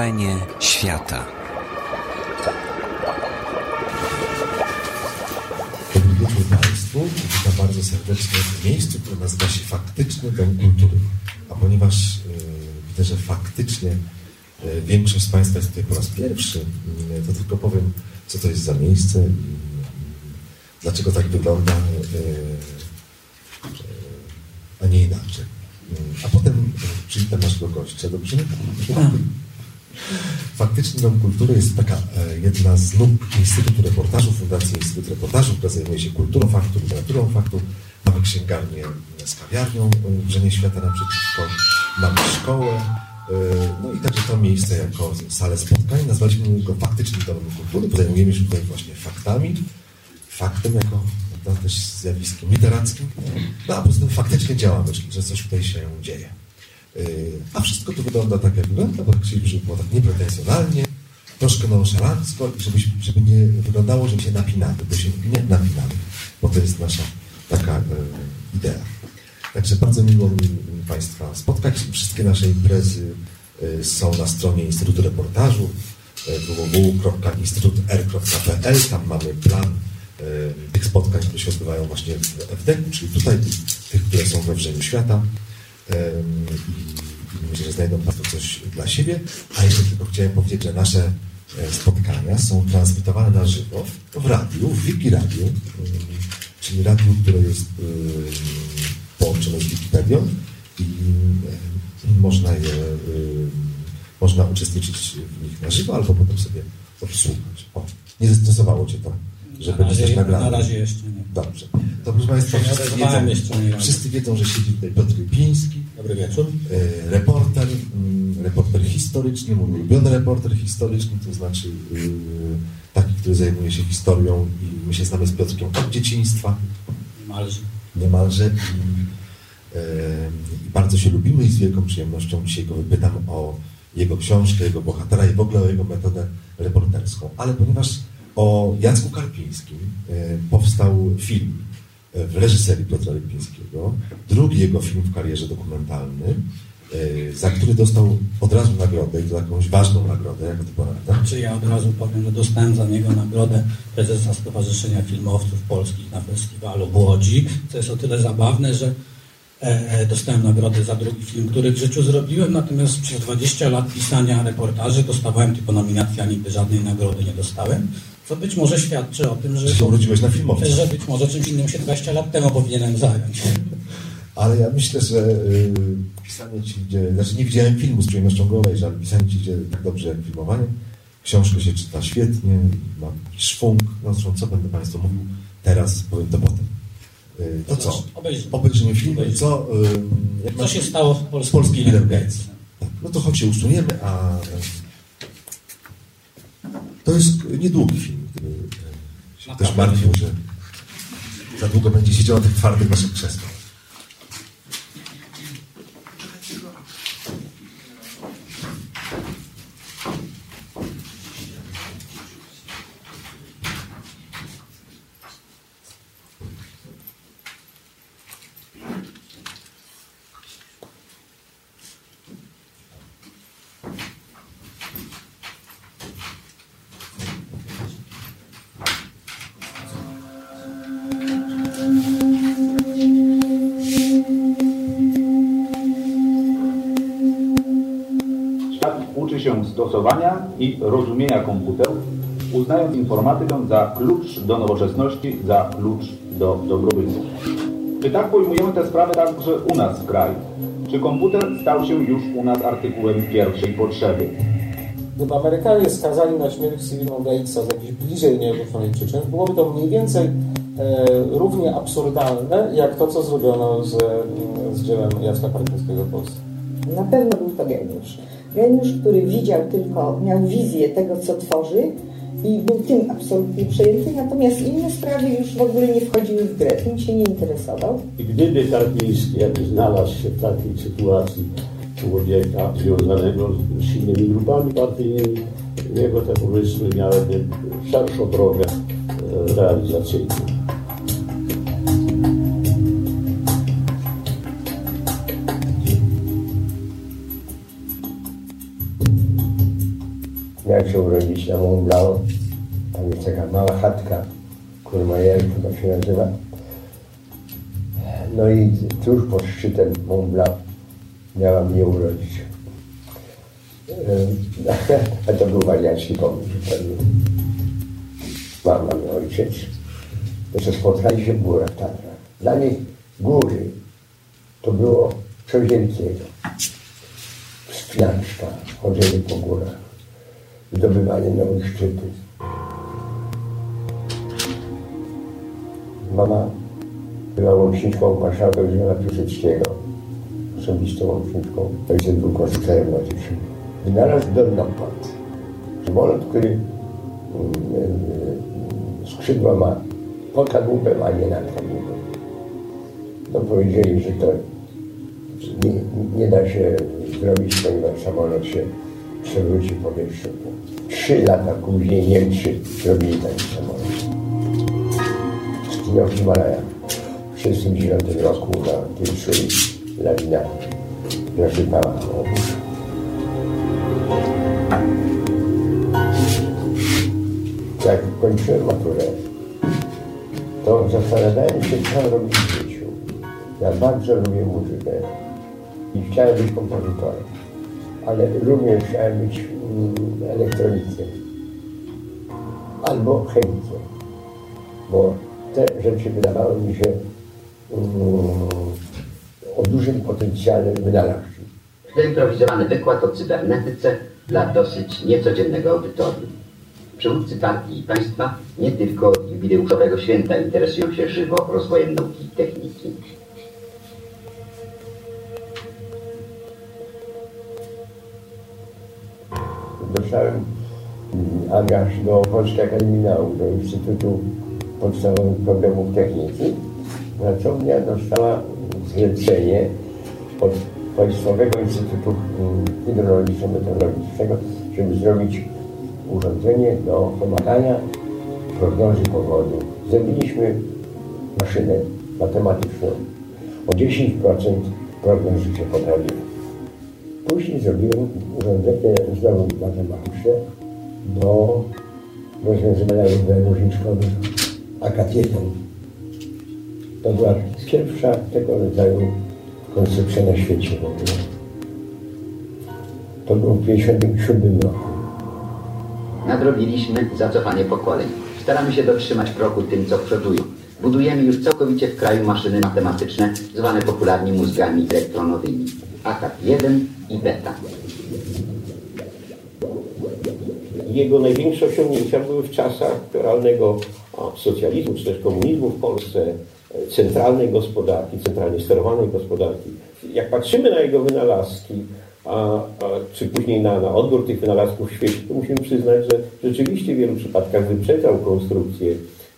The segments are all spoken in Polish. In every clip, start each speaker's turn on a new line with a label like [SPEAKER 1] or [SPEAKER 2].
[SPEAKER 1] Wrażenie świata.
[SPEAKER 2] Dobry wieczór Państwu. Witam bardzo serdecznie w miejscu, które nazywa się Faktyczny Dom Kultury. A ponieważ yy, widzę, że faktycznie yy, większość z Państwa jest tutaj po raz pierwszy, yy, to tylko powiem, co to jest za miejsce i dlaczego tak wygląda, a nie inaczej. A potem przywitam naszego gościa, dobrze? Faktyczny Dom Kultury jest taka e, jedna z nóg Instytutu Reportażu, Fundacji Instytut Reportażu, która zajmuje się kulturą faktu, literaturą faktu. Mamy księgarnię z kawiarnią Wrzenie Świata naprzeciwko, mamy szkołę, e, no i także to miejsce jako salę spotkań. Nazwaliśmy go Faktycznym Domem Kultury, bo zajmujemy się tutaj właśnie faktami, faktem jako no, też zjawiskiem literackim, no a poza tym faktycznie działamy, czyli że coś tutaj się dzieje. Yy, a wszystko tu wygląda tak, jak wygląda, bo chcieliśmy, żeby było tak niepretensjonalnie, troszkę nonszalancko, żeby, żeby nie wyglądało, że się napinamy, bo się nie napinamy, bo to jest nasza taka e, idea. Także bardzo miło mi Państwa spotkać. Wszystkie nasze imprezy e, są na stronie Instytutu Reportażu www.instytutr.pl. Tam mamy plan tych spotkań, które się odbywają właśnie w FDK, czyli tutaj, tych, które są we wrzeniu świata i myślę, że znajdą Państwo coś dla siebie. A jeszcze tylko chciałem powiedzieć, że nasze e, spotkania są transmitowane na żywo w radiu, w Wiki Radio, czyli radiu, które jest połączone z Wikipedią i można je, można uczestniczyć w nich na żywo, albo potem sobie odsłuchać. O, nie zestresowało Cię to? Że będzie coś nagrane.
[SPEAKER 3] Na razie jeszcze nie.
[SPEAKER 2] Dobrze. To proszę Państwa, wszyscy wiedzą, wszyscy wiedzą, że siedzi tutaj Piotr Lipiński.
[SPEAKER 3] Dobry wieczór.
[SPEAKER 2] E, reporter, mm, reporter historyczny, mój ulubiony reporter historyczny, to znaczy e, taki, który zajmuje się historią i my się znamy z Piotrkiem od dzieciństwa.
[SPEAKER 3] Niemalże.
[SPEAKER 2] Niemalże. I, e, I bardzo się lubimy i z wielką przyjemnością dzisiaj go wypytam o jego książkę, jego bohatera i w ogóle o jego metodę reporterską. Ale ponieważ o Jacku Karpińskim e, powstał film e, w reżyserii Piotra Lipińskiego, drugi jego film w karierze dokumentalny, e, za który dostał od razu nagrodę i to jakąś ważną nagrodę, jak to
[SPEAKER 3] pamiętam. Czy ja od razu powiem, że dostałem za niego nagrodę prezesa Stowarzyszenia Filmowców Polskich na festiwalu w Łodzi, co jest o tyle zabawne, że dostałem nagrodę za drugi film, który w życiu zrobiłem, natomiast przez 20 lat pisania reportaży dostawałem tylko nominację, a nigdy żadnej nagrody nie dostałem. Co być może świadczy o tym, że,
[SPEAKER 2] się urodziłeś na filmowcu.
[SPEAKER 3] że być może czymś innym się 20 lat temu powinienem zająć.
[SPEAKER 2] Ale ja myślę, że y, pisanie ci idzie, znaczy nie widziałem filmu z przyjemnością go obejrzę, ale pisanie ci idzie tak dobrze jak filmowanie. Książkę się czyta świetnie, ma szwung. No zresztą co będę Państwu mówił teraz, powiem to potem. Y, to co?
[SPEAKER 3] Obejrzymy,
[SPEAKER 2] Obejrzymy film. Co,
[SPEAKER 3] y, co się stało z polskim,
[SPEAKER 2] polskim Gates? Tak. No to choć się usuniemy, a to jest niedługi film, który się też martwił, że za długo będzie siedział na tych twardych naszych krzesłach.
[SPEAKER 4] Stosowania i rozumienia komputerów, uznając informatykę za klucz do nowoczesności, za klucz do dobrobytu. Czy tak pojmujemy tę sprawę także u nas w kraju? Czy komputer stał się już u nas artykułem pierwszej potrzeby?
[SPEAKER 5] Gdyby Amerykanie skazali na śmierć cywilną Gatesa z jakichś bliżej nieokreślonych przyczyn, byłoby to mniej więcej e, równie absurdalne, jak to, co zrobiono z, z dziełem Jacka Parkińskiego w Polsce.
[SPEAKER 6] Na pewno był to geniusz. Geniusz, który widział tylko, miał wizję tego, co tworzy i był tym absolutnie przejęty, natomiast inne sprawy już w ogóle nie wchodziły w grę, tym się nie interesował.
[SPEAKER 7] I gdyby Karpiński jakby znalazł się w takiej sytuacji człowieka związanego z silnymi grupami partyjnymi, jego te pomysły miałyby szerszą drogę e, realizacyjną.
[SPEAKER 1] Na Mont Blanc. Tam jest taka mała chatka, Courmayeur chyba się nazywa. No i tuż pod szczytem Mont Blanc miała mnie urodzić. A to był wariacki pomysł. Mama i ojciec. To spotkali się w górach Tatrach. Dla nich góry to było coś wielkiego. Wspinaczka, chodzenie po górach, zdobywanie nowych szczytów. Mama była łączniczką marszałka Józefa Piłsudskiego, osobistą łączniczką. Ojciec był konstruktorem lotniczym. Wynalazł dolnopad. Samolot, który mm, y, skrzydła ma pod kadłubem, a nie nad kadłubem. No powiedzieli, że to nie, nie da się zrobić, ponieważ samolot się przewróci w powietrzu. Trzy lata później Niemcy zrobili taki samolot. Zginął w Himalajach w 1969 roku na tym szyi lawina zasypała obóz. Jak kończyłem maturę, to zastanawiałem się, co robić w życiu. Ja bardzo lubię muzykę i chciałem być kompozytorem, ale również chciałem być mm, elektronikiem albo chemikiem, bo te rzeczy wydawały mi się mm, o dużym potencjale wynalazczym.
[SPEAKER 8] Zaimprowizowany wykład o cybernetyce dla dosyć niecodziennego audytorium. Przywódcy partii i państwa nie tylko jubileuszowego święta interesują się żywo rozwojem nauki i techniki.
[SPEAKER 1] Dostałem mm, angaż do Polskiej Akademii Nauk, do Instytutu Podstawowych Problemów Techniki. Pracownia dostała zlecenie od Państwowego Instytutu mm, Hydrologiczno-Meteorologicznego, żeby zrobić urządzenie do pomagania prognozy pogody. Zrobiliśmy maszynę matematyczną. O 10% prognozy się poprawiły. Później zrobiłem urządzenie znowu matematyczne do rozwiązywania różniczkowych AKT-1. To była pierwsza tego rodzaju konstrukcja na świecie w ogóle. To było w 1957 roku.
[SPEAKER 8] Nadrobiliśmy zacofanie pokoleń. Staramy się dotrzymać kroku tym, co przodują. Budujemy już całkowicie w kraju maszyny matematyczne, zwane popularnie mózgami elektronowymi. AKAP 1 i beta.
[SPEAKER 7] Jego największe osiągnięcia były w czasach realnego a, socjalizmu czy też komunizmu w Polsce, e, centralnej gospodarki, centralnie sterowanej gospodarki. Jak patrzymy na jego wynalazki, a, a, czy później na, na odbiór tych wynalazków w świecie, to musimy przyznać, że rzeczywiście w wielu przypadkach wyprzedzał konstrukcję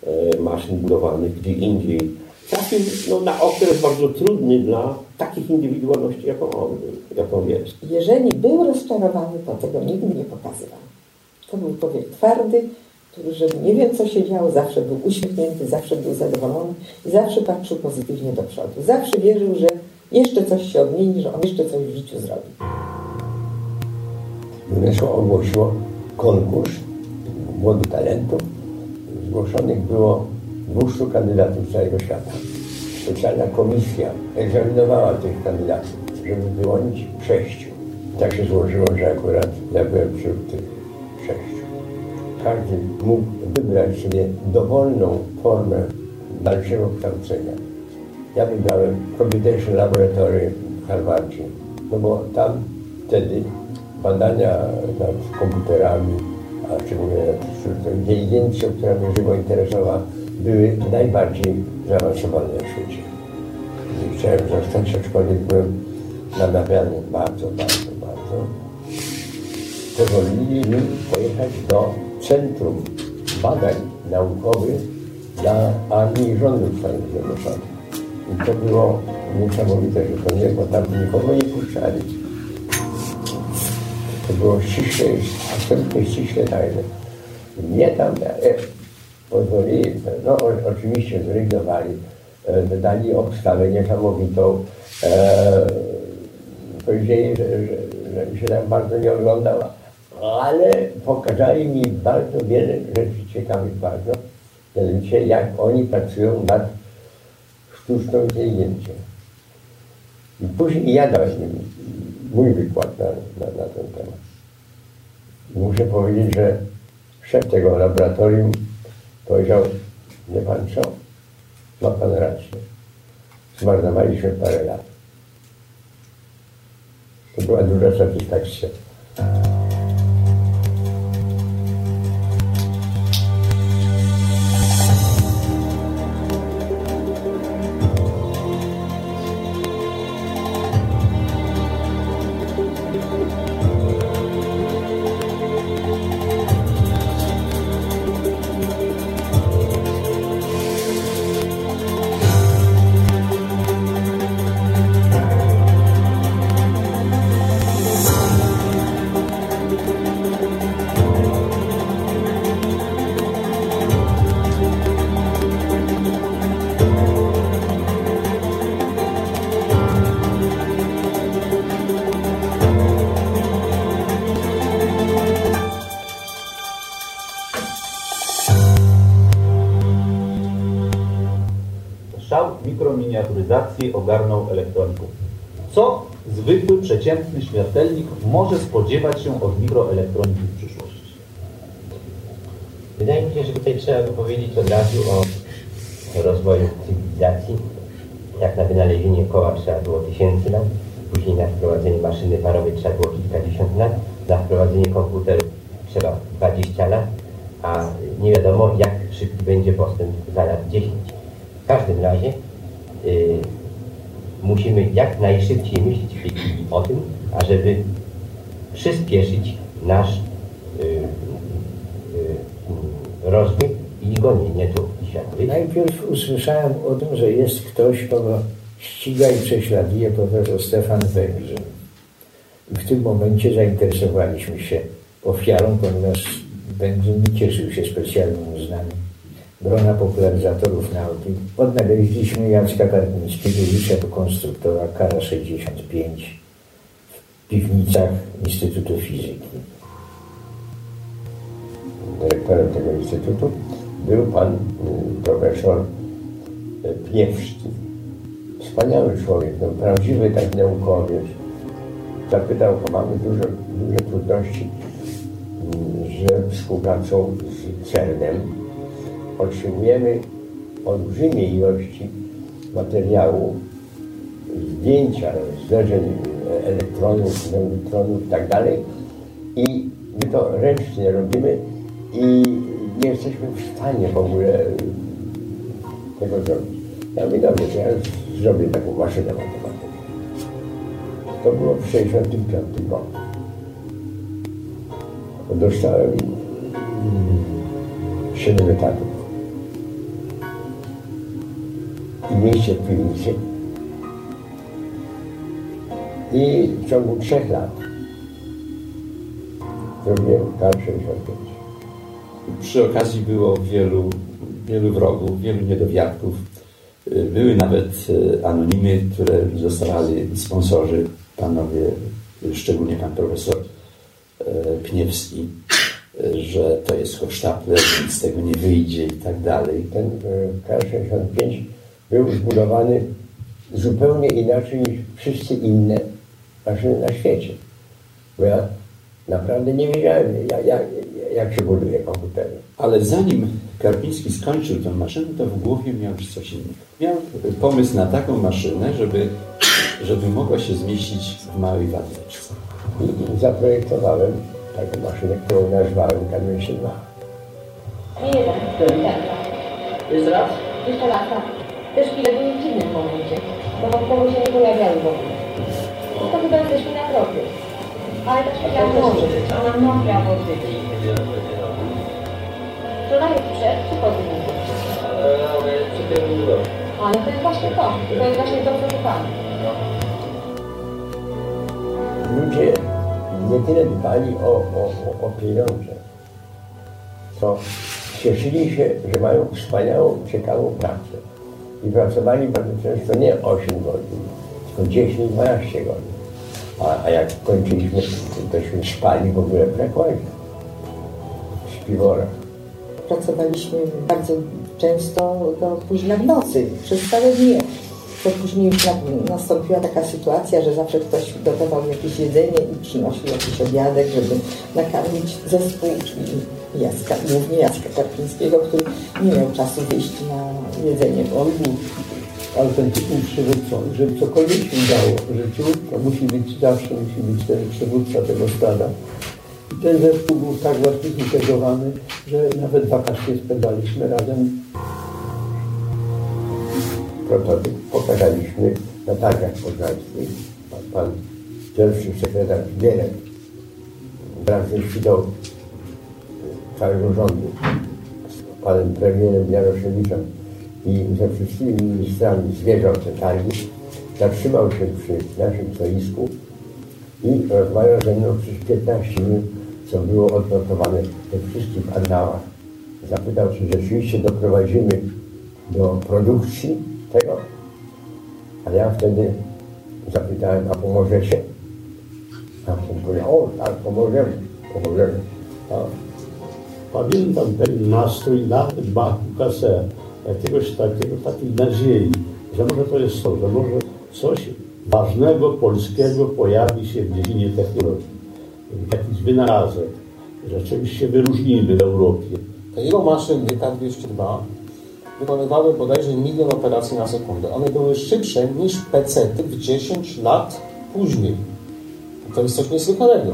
[SPEAKER 7] e, maszyn budowanych gdzie indziej. Trafił no, na okres bardzo trudny dla takich indywidualności, jaką on, jaką jest.
[SPEAKER 6] Jeżeli był rozczarowany, to tego nigdy nie pokazywał. To był człowiek twardy, który, że nie wiem co się działo, zawsze był uśmiechnięty, zawsze był zadowolony i zawsze patrzył pozytywnie do przodu. Zawsze wierzył, że jeszcze coś się odmieni, że on jeszcze coś w życiu zrobi.
[SPEAKER 1] UNESCO ogłosiło konkurs młodych talentów. Zgłoszonych było 200 kandydatów z całego świata. Specjalna komisja egzaminowała tych kandydatów, żeby wyłonić sześciu. Tak się złożyło, że akurat ja byłem wśród tych sześciu. Każdy mógł wybrać sobie dowolną formę dalszego kształcenia. Ja wybrałem Computation Laboratory w Harvardzie, no bo tam wtedy badania nad komputerami, a szczególnie nad sztuczną inteligencją, która mnie żywo interesowała, były najbardziej zaawansowane na świecie. I chciałem zostać, aczkolwiek byłem namawiany bardzo, bardzo, bardzo. Pozwolili mi pojechać do Centrum Badań Naukowych dla Armii i Rządu Stanów Zjednoczonych. I to było niesamowite, że to nie, bo tam nikogo nie puszczali. To było ściśle, absolutnie ściśle tajne. Mnie tam e, pozwolili, no oczywiście zrezygnowali, e, dali obstawę niesamowitą. E, powiedzieli, że, że, że się tam bardzo nie oglądała, ale pokazali mi bardzo wiele rzeczy ciekawych bardzo, mianowicie jak oni pracują nad sztuczną inteligencją. I później ja dałem mój wykład na, na, na ten temat. Muszę powiedzieć, że szef tego laboratorium powiedział, nie pan co, ma pan rację. Zmarnowaliśmy parę lat. To była duża satysfakcja.
[SPEAKER 4] Mikrominiaturyzacji ogarnął elektroników. Co zwykły, przeciętny śmiertelnik może spodziewać się od mikroelektroniki w przyszłości?
[SPEAKER 9] Wydaje mi się, że tutaj trzeba by powiedzieć od razu o rozwoju cywilizacji. Jak na wynalezienie koła trzeba było tysięcy lat, później na wprowadzenie maszyny parowej trzeba było kilkadziesiąt lat, na wprowadzenie komputerów trzeba 20 lat, a nie wiadomo jak szybki będzie postęp za lat 10. W każdym razie y, musimy jak najszybciej myśleć o tym, ażeby przyspieszyć nasz y, y, rozwój i gonienie tu światowej.
[SPEAKER 10] Najpierw usłyszałem o tym, że jest ktoś, kogo ściga i prześladuje profesor Stefan Węgrzyn. I w tym momencie zainteresowaliśmy się ofiarą, ponieważ Węgrzyn nie cieszył się specjalnym uznaniem grona popularyzatorów nauki. Odnaleźliśmy Jacka Karpińskiego już jako konstruktora Kara 65 w piwnicach Instytutu Fizyki.
[SPEAKER 1] dyrektorem tego instytutu był pan y, profesor y, Pniewski. Wspaniały człowiek, no, prawdziwy taki naukowiec. Zapytał, bo mamy duże, duże trudności y, ze współpracą z CERN-em. Otrzymujemy olbrzymie ilości materiału, zdjęcia zderzeń e, elektronów, neutronów i tak. I my to ręcznie robimy i nie jesteśmy w stanie w ogóle tego zrobić. Ja mówię, dobrze, to ja zrobię taką maszynę matematyczną. To było w 1965 roku. Dostałem mm, 7 etatów. I miejsce w piwnicy. I w ciągu trzech lat zrobiłem K65.
[SPEAKER 11] Przy okazji było wielu, wielu wrogów, wielu niedowiadków. Y, Były nawet y, anonimy, które zostawali sponsorzy, panowie, szczególnie pan profesor y, Pniewski, że to jest hochsztapler, nic z tego nie wyjdzie i tak dalej.
[SPEAKER 1] Ten e, K65 był zbudowany zupełnie inaczej niż wszystkie inne maszyny na świecie. Bo ja naprawdę nie wiedziałem, jak, jak, jak się buduje komputery.
[SPEAKER 11] Ale zanim Karpiński skończył tę maszynę, to w głowie miał już coś innego. Miał pomysł na taką maszynę, żeby, żeby mogła się zmieścić w małej wadeczce.
[SPEAKER 1] I zaprojektowałem taką maszynę, którą nazwałem K22.
[SPEAKER 12] Nie jeden.
[SPEAKER 13] Jeszcze raz?
[SPEAKER 12] Jeszcze raz, tak. Też były w dziwnym momencie, bo wokół się nie pojawiały w ogóle. No to chyba jesteśmy na kroku. Ale ta chwila może być, ona mogła być. Czy ona jest przed, czy po tym? Ale to jest właśnie to. To jest właśnie dobrze wypane.
[SPEAKER 1] Ludzie nie tyle dbali o, o, o, o pieniądze, co cieszyli się, że mają wspaniałą, ciekawą pracę. I pracowali bardzo często nie 8 godzin, tylko 10-12 godzin. A, a jak kończyliśmy, tośmy spali w ogóle w zakładzie. W śpiworach.
[SPEAKER 6] Pracowaliśmy bardzo często do późna w nocy, przez całe dnie. To później już na- nastąpiła taka sytuacja, że zawsze ktoś gotował jakieś jedzenie i przynosił jakiś obiadek, żeby nakarmić zespół, Jacka, głównie Jacka Karpińskiego, który nie miał czasu wyjść na jedzenie, bo on był
[SPEAKER 1] autentycznym przywódcą, żeby cokolwiek się udało w życiu, to musi być zawsze musi być ten przywódca tego stada. I ten zespół był tak właśnie zintegrowany, że nawet wakacje spędzaliśmy razem. Prototyp pokazaliśmy na targach poznańskich. Pan, pan pierwszy sekretarz Bierek wraz ze całego rządu z panem premierem Jaroszewiczem i ze wszystkimi ministrami zwierzał te targi, zatrzymał się przy naszym stoisku i rozmawiał ze mną przez 15 minut, co było odnotowane we wszystkich annałach. Zapytał, czy rzeczywiście doprowadzimy do produkcji tego, a ja wtedy zapytałem, a pomożecie? A on powiedział, o tak, pomożemy, pomożemy.
[SPEAKER 7] A Pamiętam ten nastrój nawet Bachu KSR, jakiegoś takiego, takiej nadziei, że może to jest to, że może coś ważnego polskiego pojawi się w dziedzinie technologii. Jakiś wynalazek, że czymś się wyróżnimy w Europie.
[SPEAKER 5] Te jego maszyny DK202 wykonywały bodajże milion operacji na sekundę. One były szybsze niż PC w 10 lat później. To jest coś niezwykłego.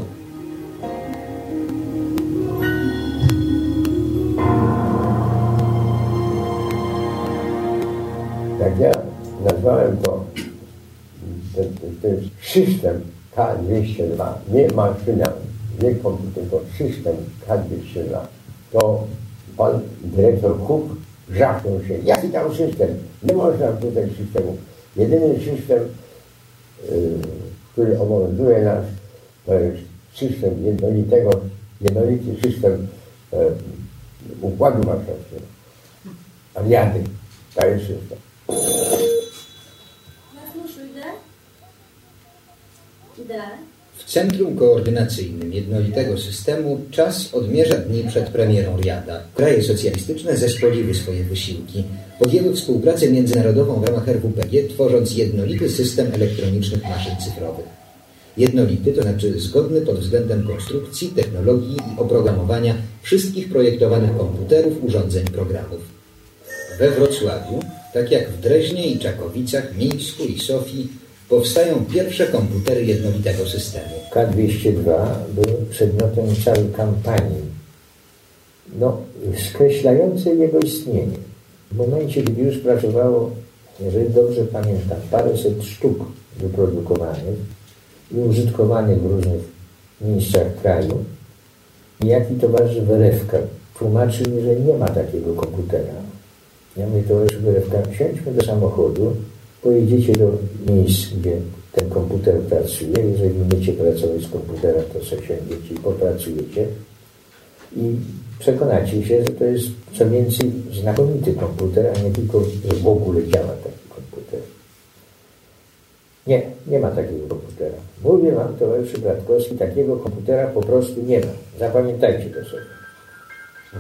[SPEAKER 1] Jak ja nazwałem to ten, ten system K202, nie maszyna, nie komputer, tylko system K202, to pan dyrektor Huk żachnął się. Jaki tam system? Nie można tutaj systemu. Jedyny system, yy, który obowiązuje nas, to jest system jednolitego, jednolity system yy, układu marszałkowskiego. Aliady, to jest system.
[SPEAKER 14] W Centrum Koordynacyjnym Jednolitego Systemu czas odmierza dni przed premierą Riada. Kraje socjalistyczne zespoliły swoje wysiłki. Podjęły współpracę międzynarodową w ramach RWPG, tworząc jednolity system elektronicznych maszyn cyfrowych. Jednolity to znaczy zgodny pod względem konstrukcji, technologii i oprogramowania wszystkich projektowanych komputerów, urządzeń, programów. We Wrocławiu, tak jak w Dreźnie i Czakowicach, Mińsku i Sofii, powstają pierwsze komputery jednolitego systemu.
[SPEAKER 10] K202 był przedmiotem całej kampanii, no, skreślającej jego istnienie. W momencie, gdy już pracowało, jeżeli dobrze pamiętam, paręset sztuk wyprodukowanych i użytkowanych w różnych miejscach kraju, niejaki towarzysz Werewka tłumaczył mi, że nie ma takiego komputera. Ja mówię, towarzysz Werewka, siądźmy do samochodu, pojedziecie do miejsc, gdzie ten komputer pracuje. Jeżeli umiecie pracować z komputerem, to sobie siądziecie i popracujecie i przekonacie się, że to jest co więcej znakomity komputer, a nie tylko, że w ogóle działa taki komputer. Nie, nie ma takiego komputera. Mówię Wam, towarzyszy Bratkowski, takiego komputera po prostu nie ma. Zapamiętajcie to sobie.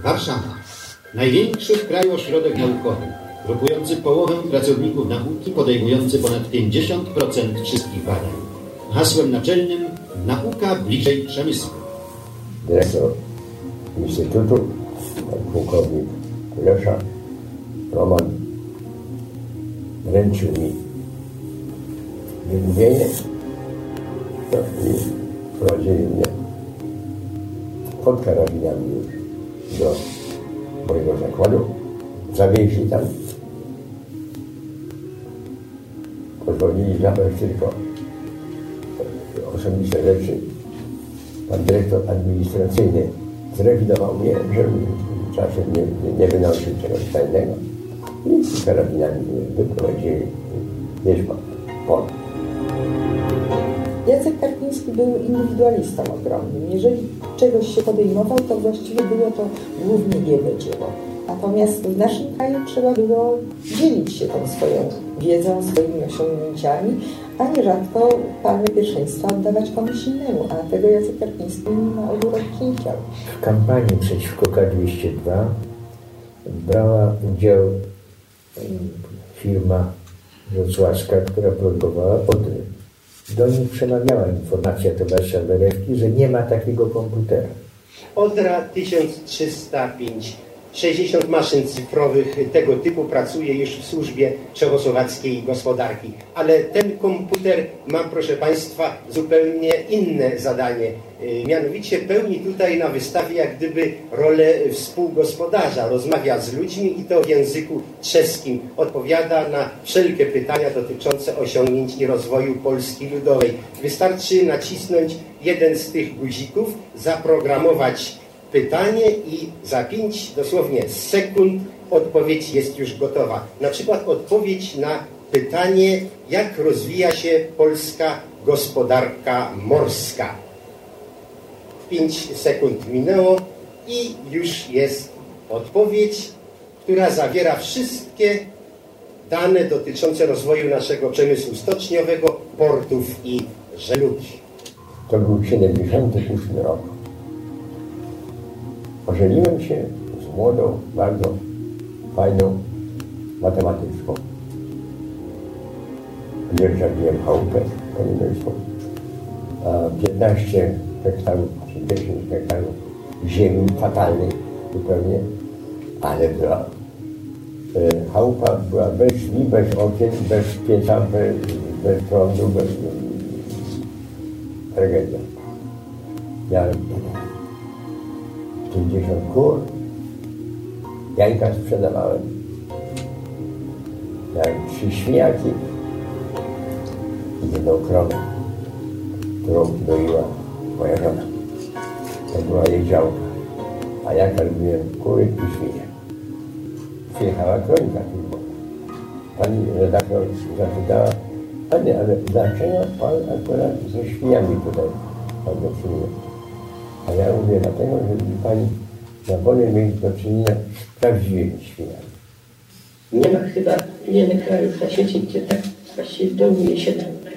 [SPEAKER 14] Warszawa. Największy w kraju ośrodek naukowy, grupujący połowę pracowników nauki, podejmujący ponad 50% wszystkich badań. Hasłem naczelnym nauka bliżej przemysłu.
[SPEAKER 1] dyrektor Instytutu, pułkownik Kulesza, Roman wręczył mi wymówienie no, i wprowadzili mnie pod karabinami już do mojego zakładu. Zawieźli tam. Pozwolili zabrać tylko osobiste rzeczy pan dyrektor administracyjny zrewidował mnie, żebym czasem nie, nie, wynosił czegoś tajnego. I karabinami mnie wyprowadzili. Wiesz pan, po.
[SPEAKER 6] Jacek Karpiński był indywidualistą ogromnym. Jeżeli czegoś się podejmował, to właściwie było to głównie jego dzieło. Natomiast w naszym kraju trzeba było dzielić się tą swoją wiedzą, swoimi osiągnięciami, a nierzadko palmy pierwszeństwa oddawać komuś innemu, a tego Jacek Karpiński na ogół chciał.
[SPEAKER 10] W kampanii przeciwko K202 brała udział firma wrocławska, która produkowała Odry. Do nich przemawiała informacja towarzysza Werewki, że nie ma takiego komputera.
[SPEAKER 15] Odra 1305 60 maszyn cyfrowych tego typu pracuje już w służbie czechosłowackiej gospodarki. Ale ten komputer ma, proszę Państwa, zupełnie inne zadanie. Y, mianowicie pełni tutaj na wystawie jak gdyby rolę współgospodarza. Rozmawia z ludźmi i to w języku czeskim. Odpowiada na wszelkie pytania dotyczące osiągnięć i rozwoju Polski Ludowej. Wystarczy nacisnąć jeden z tych guzików, zaprogramować pytanie i za pięć dosłownie sekund odpowiedź jest już gotowa. Na przykład odpowiedź na pytanie, jak rozwija się polska gospodarka morska. Pięć sekund minęło i już jest odpowiedź, która zawiera wszystkie dane dotyczące rozwoju naszego przemysłu stoczniowego, portów i żelugi.
[SPEAKER 1] To był 78 rok. Ożeniłem się z młodą, bardzo fajną matematyczką. Dzierżawiłem chałupę niemiecku. 15 hektarów czy 10 hektarów ziemi fatalnej zupełnie, ale była e, chałupa była bez drzwi, bez okien, bez pieca, bez, bez prądu, bez tragedia. Miałem 50 kur, jajka sprzedawałem. Miałem trzy świniaki i jedną krowę, którą doiła moja żona. To była jej działka, a ja karmiłem kury i świnie. Przyjechała kronika filmowa. Pani redaktor zapytała, Panie, ale dlaczego Pan akurat ze świniami tutaj Pan do czynienia? A ja mówię dlatego, że pani na wolę mieć do czynienia z prawdziwymi świniami.
[SPEAKER 13] Nie ma chyba wiele krajów na świecie, gdzie tak właściwie dołuje się nauka.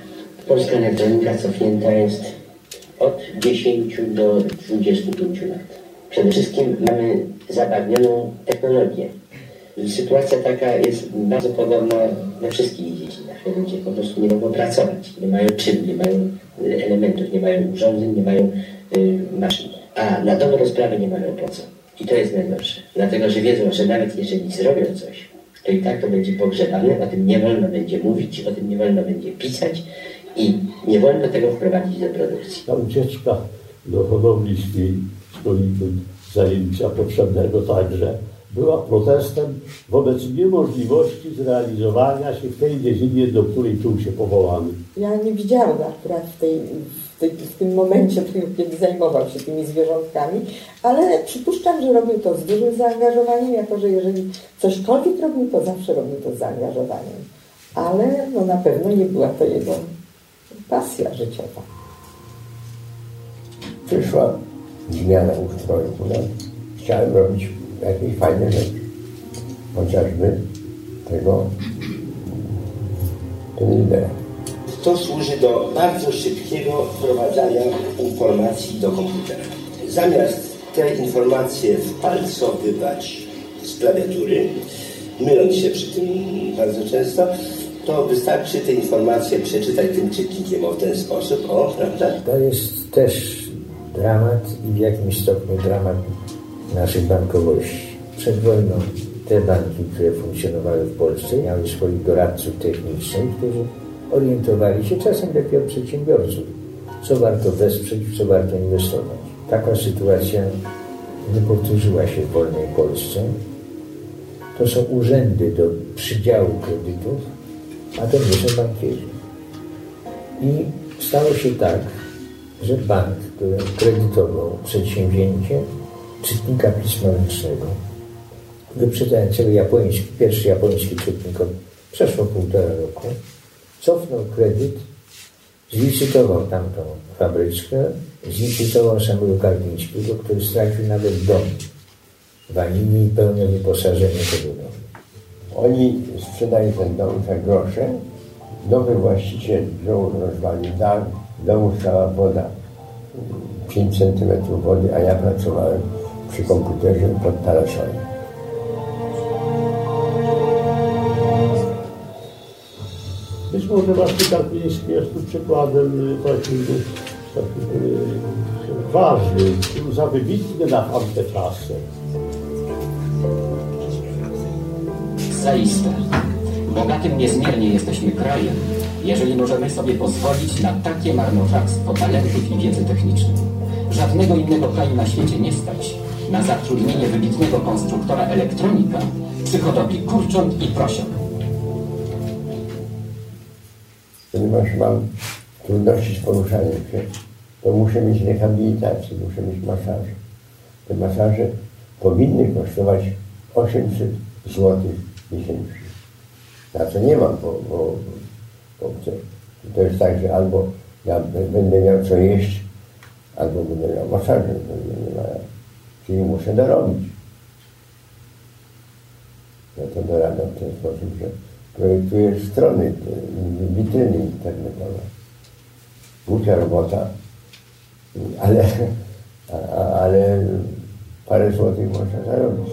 [SPEAKER 13] Polska elektronika cofnięta jest od 10 do 25 lat. Przede wszystkim mamy zabawnioną technologię. Sytuacja taka jest bardzo podobna we wszystkich dziedzinach. Ludzie po prostu nie mogą pracować, nie mają czym, nie mają elementów, nie mają urządzeń, nie mają y, maszyn. A na dobrą sprawę nie mają po co. I to jest najgorsze. Dlatego, że wiedzą, że nawet jeżeli zrobią coś, to i tak to będzie pogrzebane, o tym nie wolno będzie mówić, o tym nie wolno będzie pisać i nie wolno tego wprowadzić do produkcji.
[SPEAKER 7] Ta ucieczka do hodowli świń z zajęcia potrzebnego także była protestem wobec niemożliwości zrealizowania się w tej dziedzinie, do której czuł się powołany.
[SPEAKER 6] Ja nie widziałam akurat w, tej, w, tym momencie, kiedy zajmował się tymi zwierzątkami, ale przypuszczam, że robił to z dużym zaangażowaniem, jako że jeżeli cośkolwiek robił, to zawsze robił to z zaangażowaniem. Ale no, na pewno nie była to jego pasja życiowa.
[SPEAKER 1] Przyszła zmiana ustroju. Chciałem robić jakieś fajne rzeczy. Chociażby tego lidera.
[SPEAKER 16] To służy do bardzo szybkiego wprowadzania informacji do komputera. Zamiast te informacje wpalcowywać z klawiatury, myląc się przy tym bardzo często, to wystarczy te informacje przeczytać tym czytnikiem o ten sposób, o, prawda?
[SPEAKER 10] To jest też dramat i w jakimś stopniu dramat naszej bankowości. Przed wojną te banki, które funkcjonowały w Polsce, miały swoich doradców technicznych, którzy orientowali się czasem lepiej od przedsiębiorców, co warto wesprzeć, w co warto inwestować. Taka sytuacja nie powtórzyła się w wolnej Polsce. To są urzędy do przydziału kredytów, a to nie są bankierzy. I stało się tak, że bank, który kredytował przedsięwzięcie, czytnika pisma ręcznego, wyprzedzającego japoński, pierwszy japoński czytnik przeszło półtora roku, cofnął kredyt, zlicytował tamtą fabryczkę, zlicytował samego Karpińskiego, który stracił nawet dom walili pełne wyposażenie tego domu.
[SPEAKER 1] Oni sprzedali ten dom za grosze. Nowy właściciel wziął, rozwalił w domu stała woda, 5 centymetrów wody, a ja pracowałem przy komputerze pod parasolem.
[SPEAKER 7] Być może właśnie Karpiński jest tu przykładem y, takim, y, takim y, ważnym, za wybitny na tamte czasy.
[SPEAKER 17] Zaiste. Bogatym niezmiernie jesteśmy krajem, jeżeli możemy sobie pozwolić na takie marnotrawstwo talentów i wiedzy technicznej. Żadnego innego kraju na świecie nie stać na zatrudnienie wybitnego konstruktora elektronika przy hodowli kurcząt i prosiok.
[SPEAKER 1] Ponieważ mam trudności z poruszaniem się, to muszę mieć rehabilitację, muszę mieć masaże. Te masaże powinny kosztować 800 zł miesięcznie. Na co nie mam, bo, bo, bo to jest tak, że albo ja będę miał co jeść, albo będę miał masaże, nie ma, czyli muszę dorobić. Ja to dorabiam w ten sposób, że projektuję strony, witryny internetowe. Głupia robota, ale, ale parę złotych można zarobić.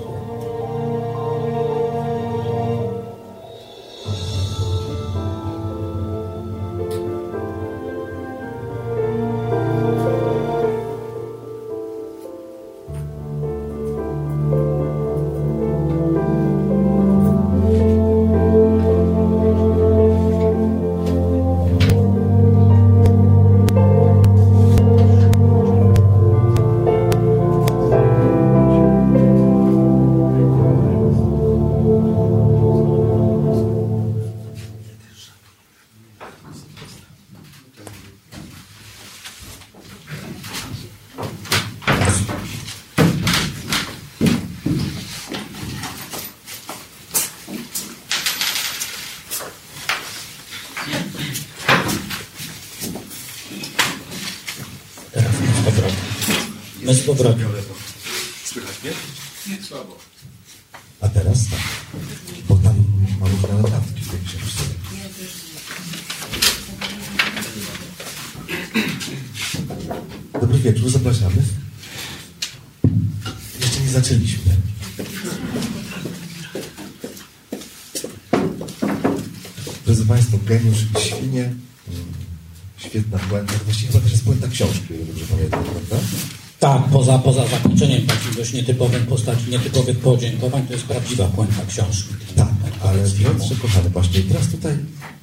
[SPEAKER 3] Zakończeniem takich dość nietypowym postaci, nietypowych podziękowań, to jest prawdziwa puenta książki.
[SPEAKER 2] Tak, ale Piotrze, kochany, właśnie teraz tutaj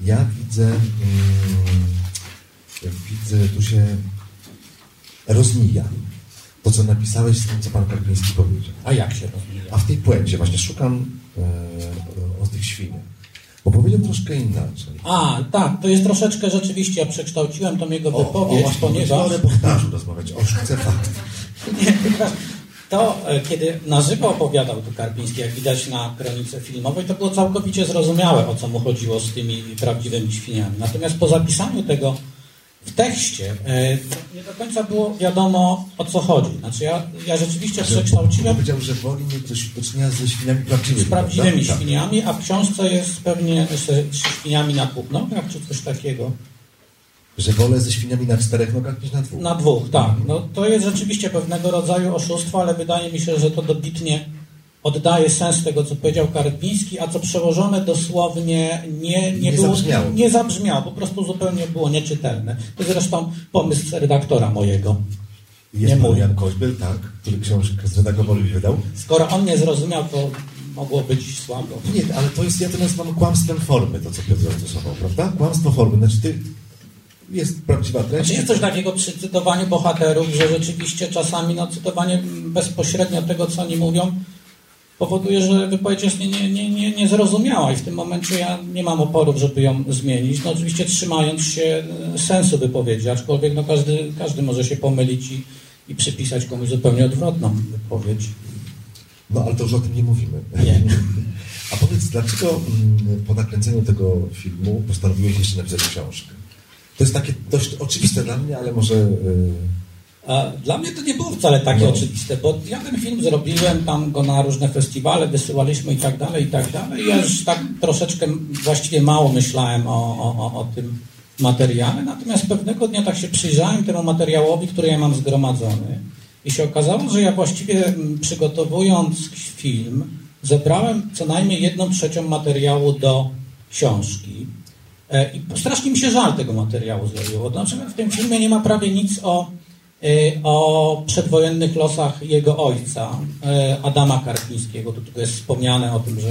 [SPEAKER 2] ja widzę, mm, widzę, tu się rozmija to, co napisałeś z tym, co pan Karpiński powiedział.
[SPEAKER 3] A jak się rozmija?
[SPEAKER 2] A w tej puencie właśnie szukam e, o tych świniach, bo powiedział troszkę inaczej.
[SPEAKER 3] A, tak, to jest troszeczkę rzeczywiście, ja przekształciłem tą jego
[SPEAKER 2] O,
[SPEAKER 3] wypowiedź,
[SPEAKER 2] właśnie,
[SPEAKER 3] ponieważ...
[SPEAKER 2] o reportażu rozmawiać, o sztuce fakt.
[SPEAKER 3] To, e, kiedy na żywo opowiadał tu Karpiński, jak widać na kronice filmowej, to było całkowicie zrozumiałe, o co mu chodziło z tymi prawdziwymi świniami. Natomiast po zapisaniu tego w tekście e, nie do końca było wiadomo, o co chodzi. Znaczy ja, ja rzeczywiście
[SPEAKER 2] Że
[SPEAKER 3] przekształciłem
[SPEAKER 2] Powiedział, że woli mieć do do czynienia ze świniami prawdziwymi.
[SPEAKER 3] z prawdziwymi
[SPEAKER 2] prawda? Tak.
[SPEAKER 3] świniami, a w książce jest pewnie z świniami na dwóch nogach, czy coś takiego.
[SPEAKER 2] Że wolę ze świniami na czterech nogach niż na dwóch.
[SPEAKER 3] Na dwóch, tak. No, to jest rzeczywiście pewnego rodzaju oszustwo, ale wydaje mi się, że to dobitnie oddaje sens tego, co powiedział Karpiński, a co przełożone dosłownie nie, nie,
[SPEAKER 2] Nie
[SPEAKER 3] było,
[SPEAKER 2] zabrzmiało.
[SPEAKER 3] nie zabrzmiało, po prostu zupełnie było nieczytelne. To zresztą pomysł redaktora mojego.
[SPEAKER 2] Jest
[SPEAKER 3] nie
[SPEAKER 2] pan
[SPEAKER 3] mój.
[SPEAKER 2] Jan Koźbel, tak, który książkę zredagował i wydał.
[SPEAKER 3] Skoro on nie zrozumiał, to mogło być słabo.
[SPEAKER 2] Nie, ale to jest, ja to nazywam kłamstwem formy, to co Piotr zastosował, prawda? Kłamstwo formy, znaczy ty, jest prawdziwa treść.
[SPEAKER 3] Znaczy jest coś takiego przy cytowaniu bohaterów, że rzeczywiście czasami no, cytowanie bezpośrednio tego, co oni mówią, powoduje, że wypowiedź jest nie- nie- nie- nie- niezrozumiała i w tym momencie ja nie mam oporów, żeby ją zmienić. No oczywiście trzymając się e, sensu wypowiedzi, aczkolwiek no, każdy, każdy może się pomylić i, i przypisać komuś zupełnie odwrotną wypowiedź.
[SPEAKER 2] No ale to już o tym nie mówimy.
[SPEAKER 3] Nie.
[SPEAKER 2] A powiedz, dlaczego mm, po nakręceniu tego filmu postanowiłeś jeszcze napisać książkę? To jest takie dość oczywiste dla mnie, ale może... Yy,
[SPEAKER 3] Dla mnie to nie było wcale takie no. oczywiste, bo ja ten film zrobiłem, tam go na różne festiwale wysyłaliśmy i tak dalej, i tak dalej. Ja już tak troszeczkę właściwie mało myślałem o, o, o tym materiale, natomiast pewnego dnia tak się przyjrzałem temu materiałowi, który ja mam zgromadzony i się okazało, że ja właściwie mm, przygotowując film zebrałem co najmniej jedną trzecią materiału do książki. E, I strasznie mi się żal tego materiału zrobiło. Znaczy, w tym filmie nie ma prawie nic o, e, o przedwojennych losach jego ojca, e, Adama Karpińskiego. Tu tylko jest wspomniane o tym, że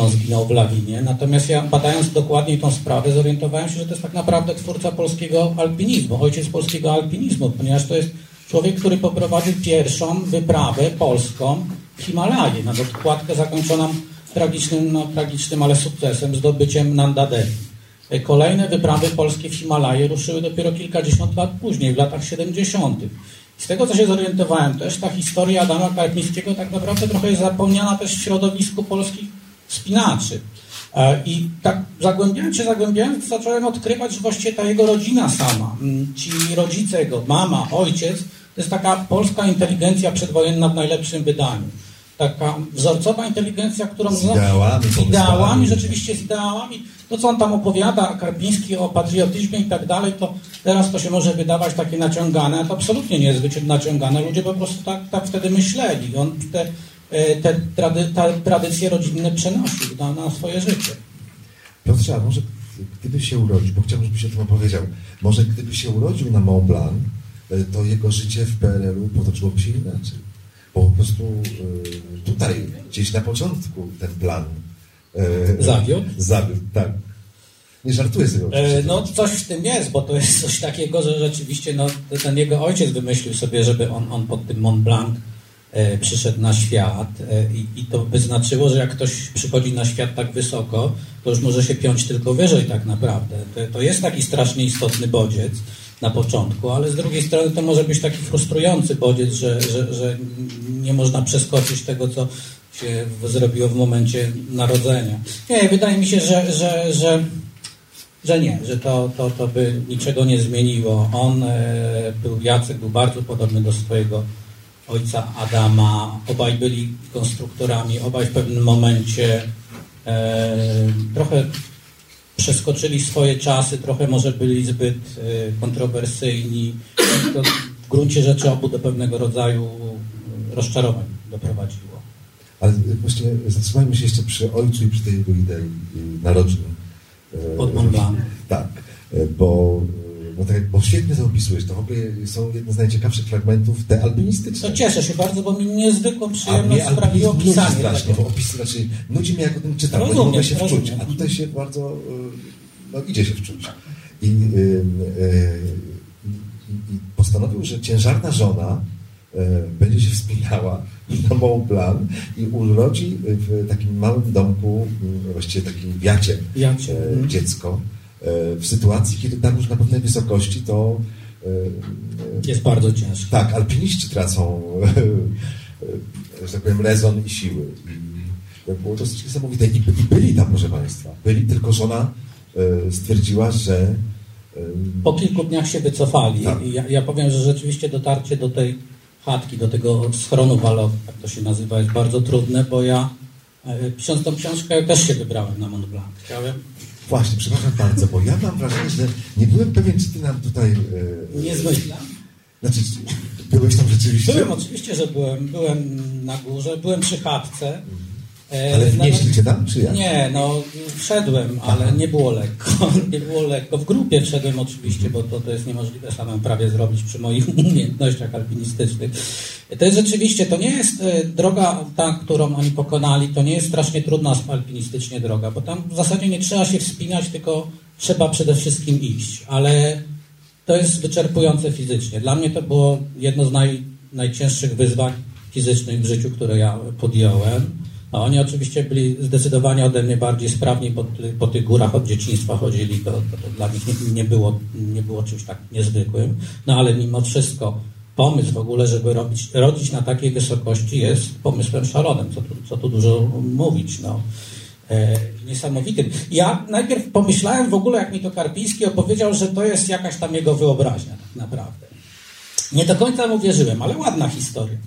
[SPEAKER 3] on zginął w lawinie. Natomiast ja badając dokładniej tą sprawę, zorientowałem się, że to jest tak naprawdę twórca polskiego alpinizmu, ojciec polskiego alpinizmu, ponieważ to jest człowiek, który poprowadził pierwszą wyprawę polską w Himalaje, na dokładkę zakończoną tragicznym, no, tragicznym, ale sukcesem, zdobyciem Nanda Devi. Kolejne wyprawy polskie w Himalaje ruszyły dopiero kilkadziesiąt lat później, w latach 70. Z tego, co się zorientowałem, też ta historia Adama Karpińskiego tak naprawdę trochę jest zapomniana też w środowisku polskich spinaczy. E, I tak zagłębiając się, zagłębiając, zacząłem odkrywać, że właściwie ta jego rodzina sama, ci rodzice jego, mama, ojciec, to jest taka polska inteligencja przedwojenna w najlepszym wydaniu taka wzorcowa inteligencja, którą...
[SPEAKER 2] Z ideałami.
[SPEAKER 3] Z ideałami, rzeczywiście z ideałami. To, co on tam opowiada, Karpiński o patriotyzmie i tak dalej, to teraz to się może wydawać takie naciągane, a to absolutnie nie jest naciągane. Ludzie po prostu tak, tak wtedy myśleli. On te, e, te trady, tradycje rodzinne przenosił na, na swoje życie.
[SPEAKER 2] Piotrze, a może gdyby się urodził, bo chciałbym, żebyś o tym opowiedział, może gdyby się urodził na Mont Blanc, e, to jego życie w PRL-u potoczyłoby się inaczej bo po prostu y, tutaj, gdzieś na początku ten plan
[SPEAKER 3] y, zawiódł.
[SPEAKER 2] Zawiódł, tak. Nie żartuję sobie.
[SPEAKER 3] E, no coś w tym jest, bo to jest coś takiego, że rzeczywiście no, ten jego ojciec wymyślił sobie, żeby on, on pod tym Mont Blanc e, przyszedł na świat e, i, i, to by znaczyło, że jak ktoś przychodzi na świat tak wysoko, to już może się piąć tylko wyżej tak naprawdę. To, to jest taki strasznie istotny bodziec na początku, ale z drugiej strony to może być taki frustrujący bodziec, że, że, że nie można przeskoczyć tego, co się zrobiło w momencie narodzenia. Nie, wydaje mi się, że, że, że, że nie, że to, to, to by niczego nie zmieniło. On e, był, Jacek był bardzo podobny do swojego ojca Adama. Obaj byli konstruktorami, obaj w pewnym momencie e, trochę przeskoczyli swoje czasy, trochę może byli zbyt e, kontrowersyjni. To w gruncie rzeczy obu do pewnego rodzaju rozczarowań doprowadziło.
[SPEAKER 2] Ale właśnie zatrzymajmy się jeszcze przy ojcu i przy tej jego idei narodzin.
[SPEAKER 3] E, Pod Mont
[SPEAKER 2] Tak, e, bo, bo, tak, bo świetnie to opisujesz. To w ogóle są jedne z najciekawszych fragmentów te alpinistyczne.
[SPEAKER 3] To cieszę się bardzo, bo mi niezwykłą przyjemność sprawiło pisanie.
[SPEAKER 2] strasznie, bo nudzi mnie jak o tym czytam, rozumiem, bo nie mogę się rozumiem. wczuć. A tutaj się bardzo, e, no idzie się wczuć. I, i, i postanowił, że ciężarna żona E, będzie się wspinała na Mont Blanc i urodzi w takim małym domku, mm, właściwie takim wiacie,
[SPEAKER 3] wiacie.
[SPEAKER 2] E, mhm. dziecko. E, w sytuacji, kiedy tam już na pewnej wysokości to
[SPEAKER 3] jest bardzo ciężko.
[SPEAKER 2] Tak, alpiniści tracą, że tak powiem, rezon i siły. I to było dosyć niesamowite. I, I byli tam, proszę Państwa. Byli, tylko żona stwierdziła, że
[SPEAKER 3] po kilku dniach się wycofali. Tak. Ja, ja, powiem, że rzeczywiście dotarcie do tej chatki, do tego schronu walowego, jak to się nazywa, jest bardzo trudne, bo ja e, pisząc tą książkę też się wybrałem na Mont Blanc. Chciałem...
[SPEAKER 2] Właśnie, przepraszam bardzo, bo ja mam wrażenie, że nie byłem pewien, czy ty nam tutaj...
[SPEAKER 3] E, nie zmyślam.
[SPEAKER 2] Znaczy, byłeś tam rzeczywiście?
[SPEAKER 3] Byłem, oczywiście, że byłem. Byłem na górze, byłem przy chatce.
[SPEAKER 2] E, ale wnieśli cię tam, czy jak?
[SPEAKER 3] Nie, no wszedłem, ale nie było lekko. Nie było lekko. W grupie wszedłem oczywiście, bo to, to jest niemożliwe samemu prawie zrobić przy moich umiejętnościach alpinistycznych. To jest rzeczywiście, to nie jest e, droga ta, którą oni pokonali, to nie jest strasznie trudna alpinistycznie droga, bo tam w zasadzie nie trzeba się wspinać, tylko trzeba przede wszystkim iść, ale to jest wyczerpujące fizycznie. Dla mnie to było jedno z naj, najcięższych wyzwań fizycznych w życiu, które ja podjąłem. A oni oczywiście byli zdecydowanie ode mnie bardziej sprawni, po, po tych górach od dzieciństwa chodzili, to, to, to dla nich nie, nie, było, nie było czymś tak niezwykłym. No ale mimo wszystko pomysł w ogóle, żeby robić, rodzić na takiej wysokości jest pomysłem szalonym, co tu, co tu dużo mówić. No. E, niesamowitym. Ja najpierw pomyślałem w ogóle, jak mi to Karpiński opowiedział, że to jest jakaś tam jego wyobraźnia tak naprawdę. Nie do końca mu wierzyłem, ale ładna historia.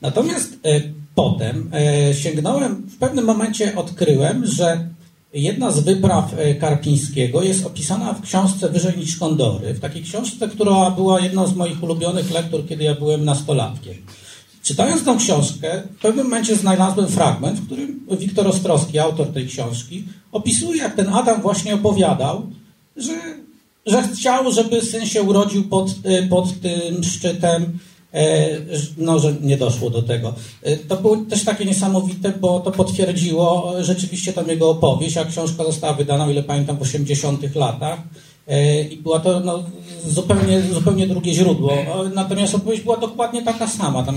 [SPEAKER 3] Natomiast e, potem e, sięgnąłem, w pewnym momencie odkryłem, że jedna z wypraw e, Karpińskiego jest opisana w książce Wyżej niż Kondory. W takiej książce, która była jedną z moich ulubionych lektur, kiedy ja byłem nastolatkiem. Czytając tą książkę, w pewnym momencie znalazłem fragment, w którym Wiktor Ostrowski, autor tej książki, opisuje, jak ten Adam właśnie opowiadał, że, że chciał, żeby syn się urodził pod, e, pod tym szczytem, no, że nie doszło do tego. E, to było też takie niesamowite, bo to potwierdziło rzeczywiście tą jego opowieść, a książka została wydana, o ile pamiętam, w 80 latach. I była to no, zupełnie, zupełnie drugie źródło. Natomiast odpowiedź była dokładnie taka sama. Tam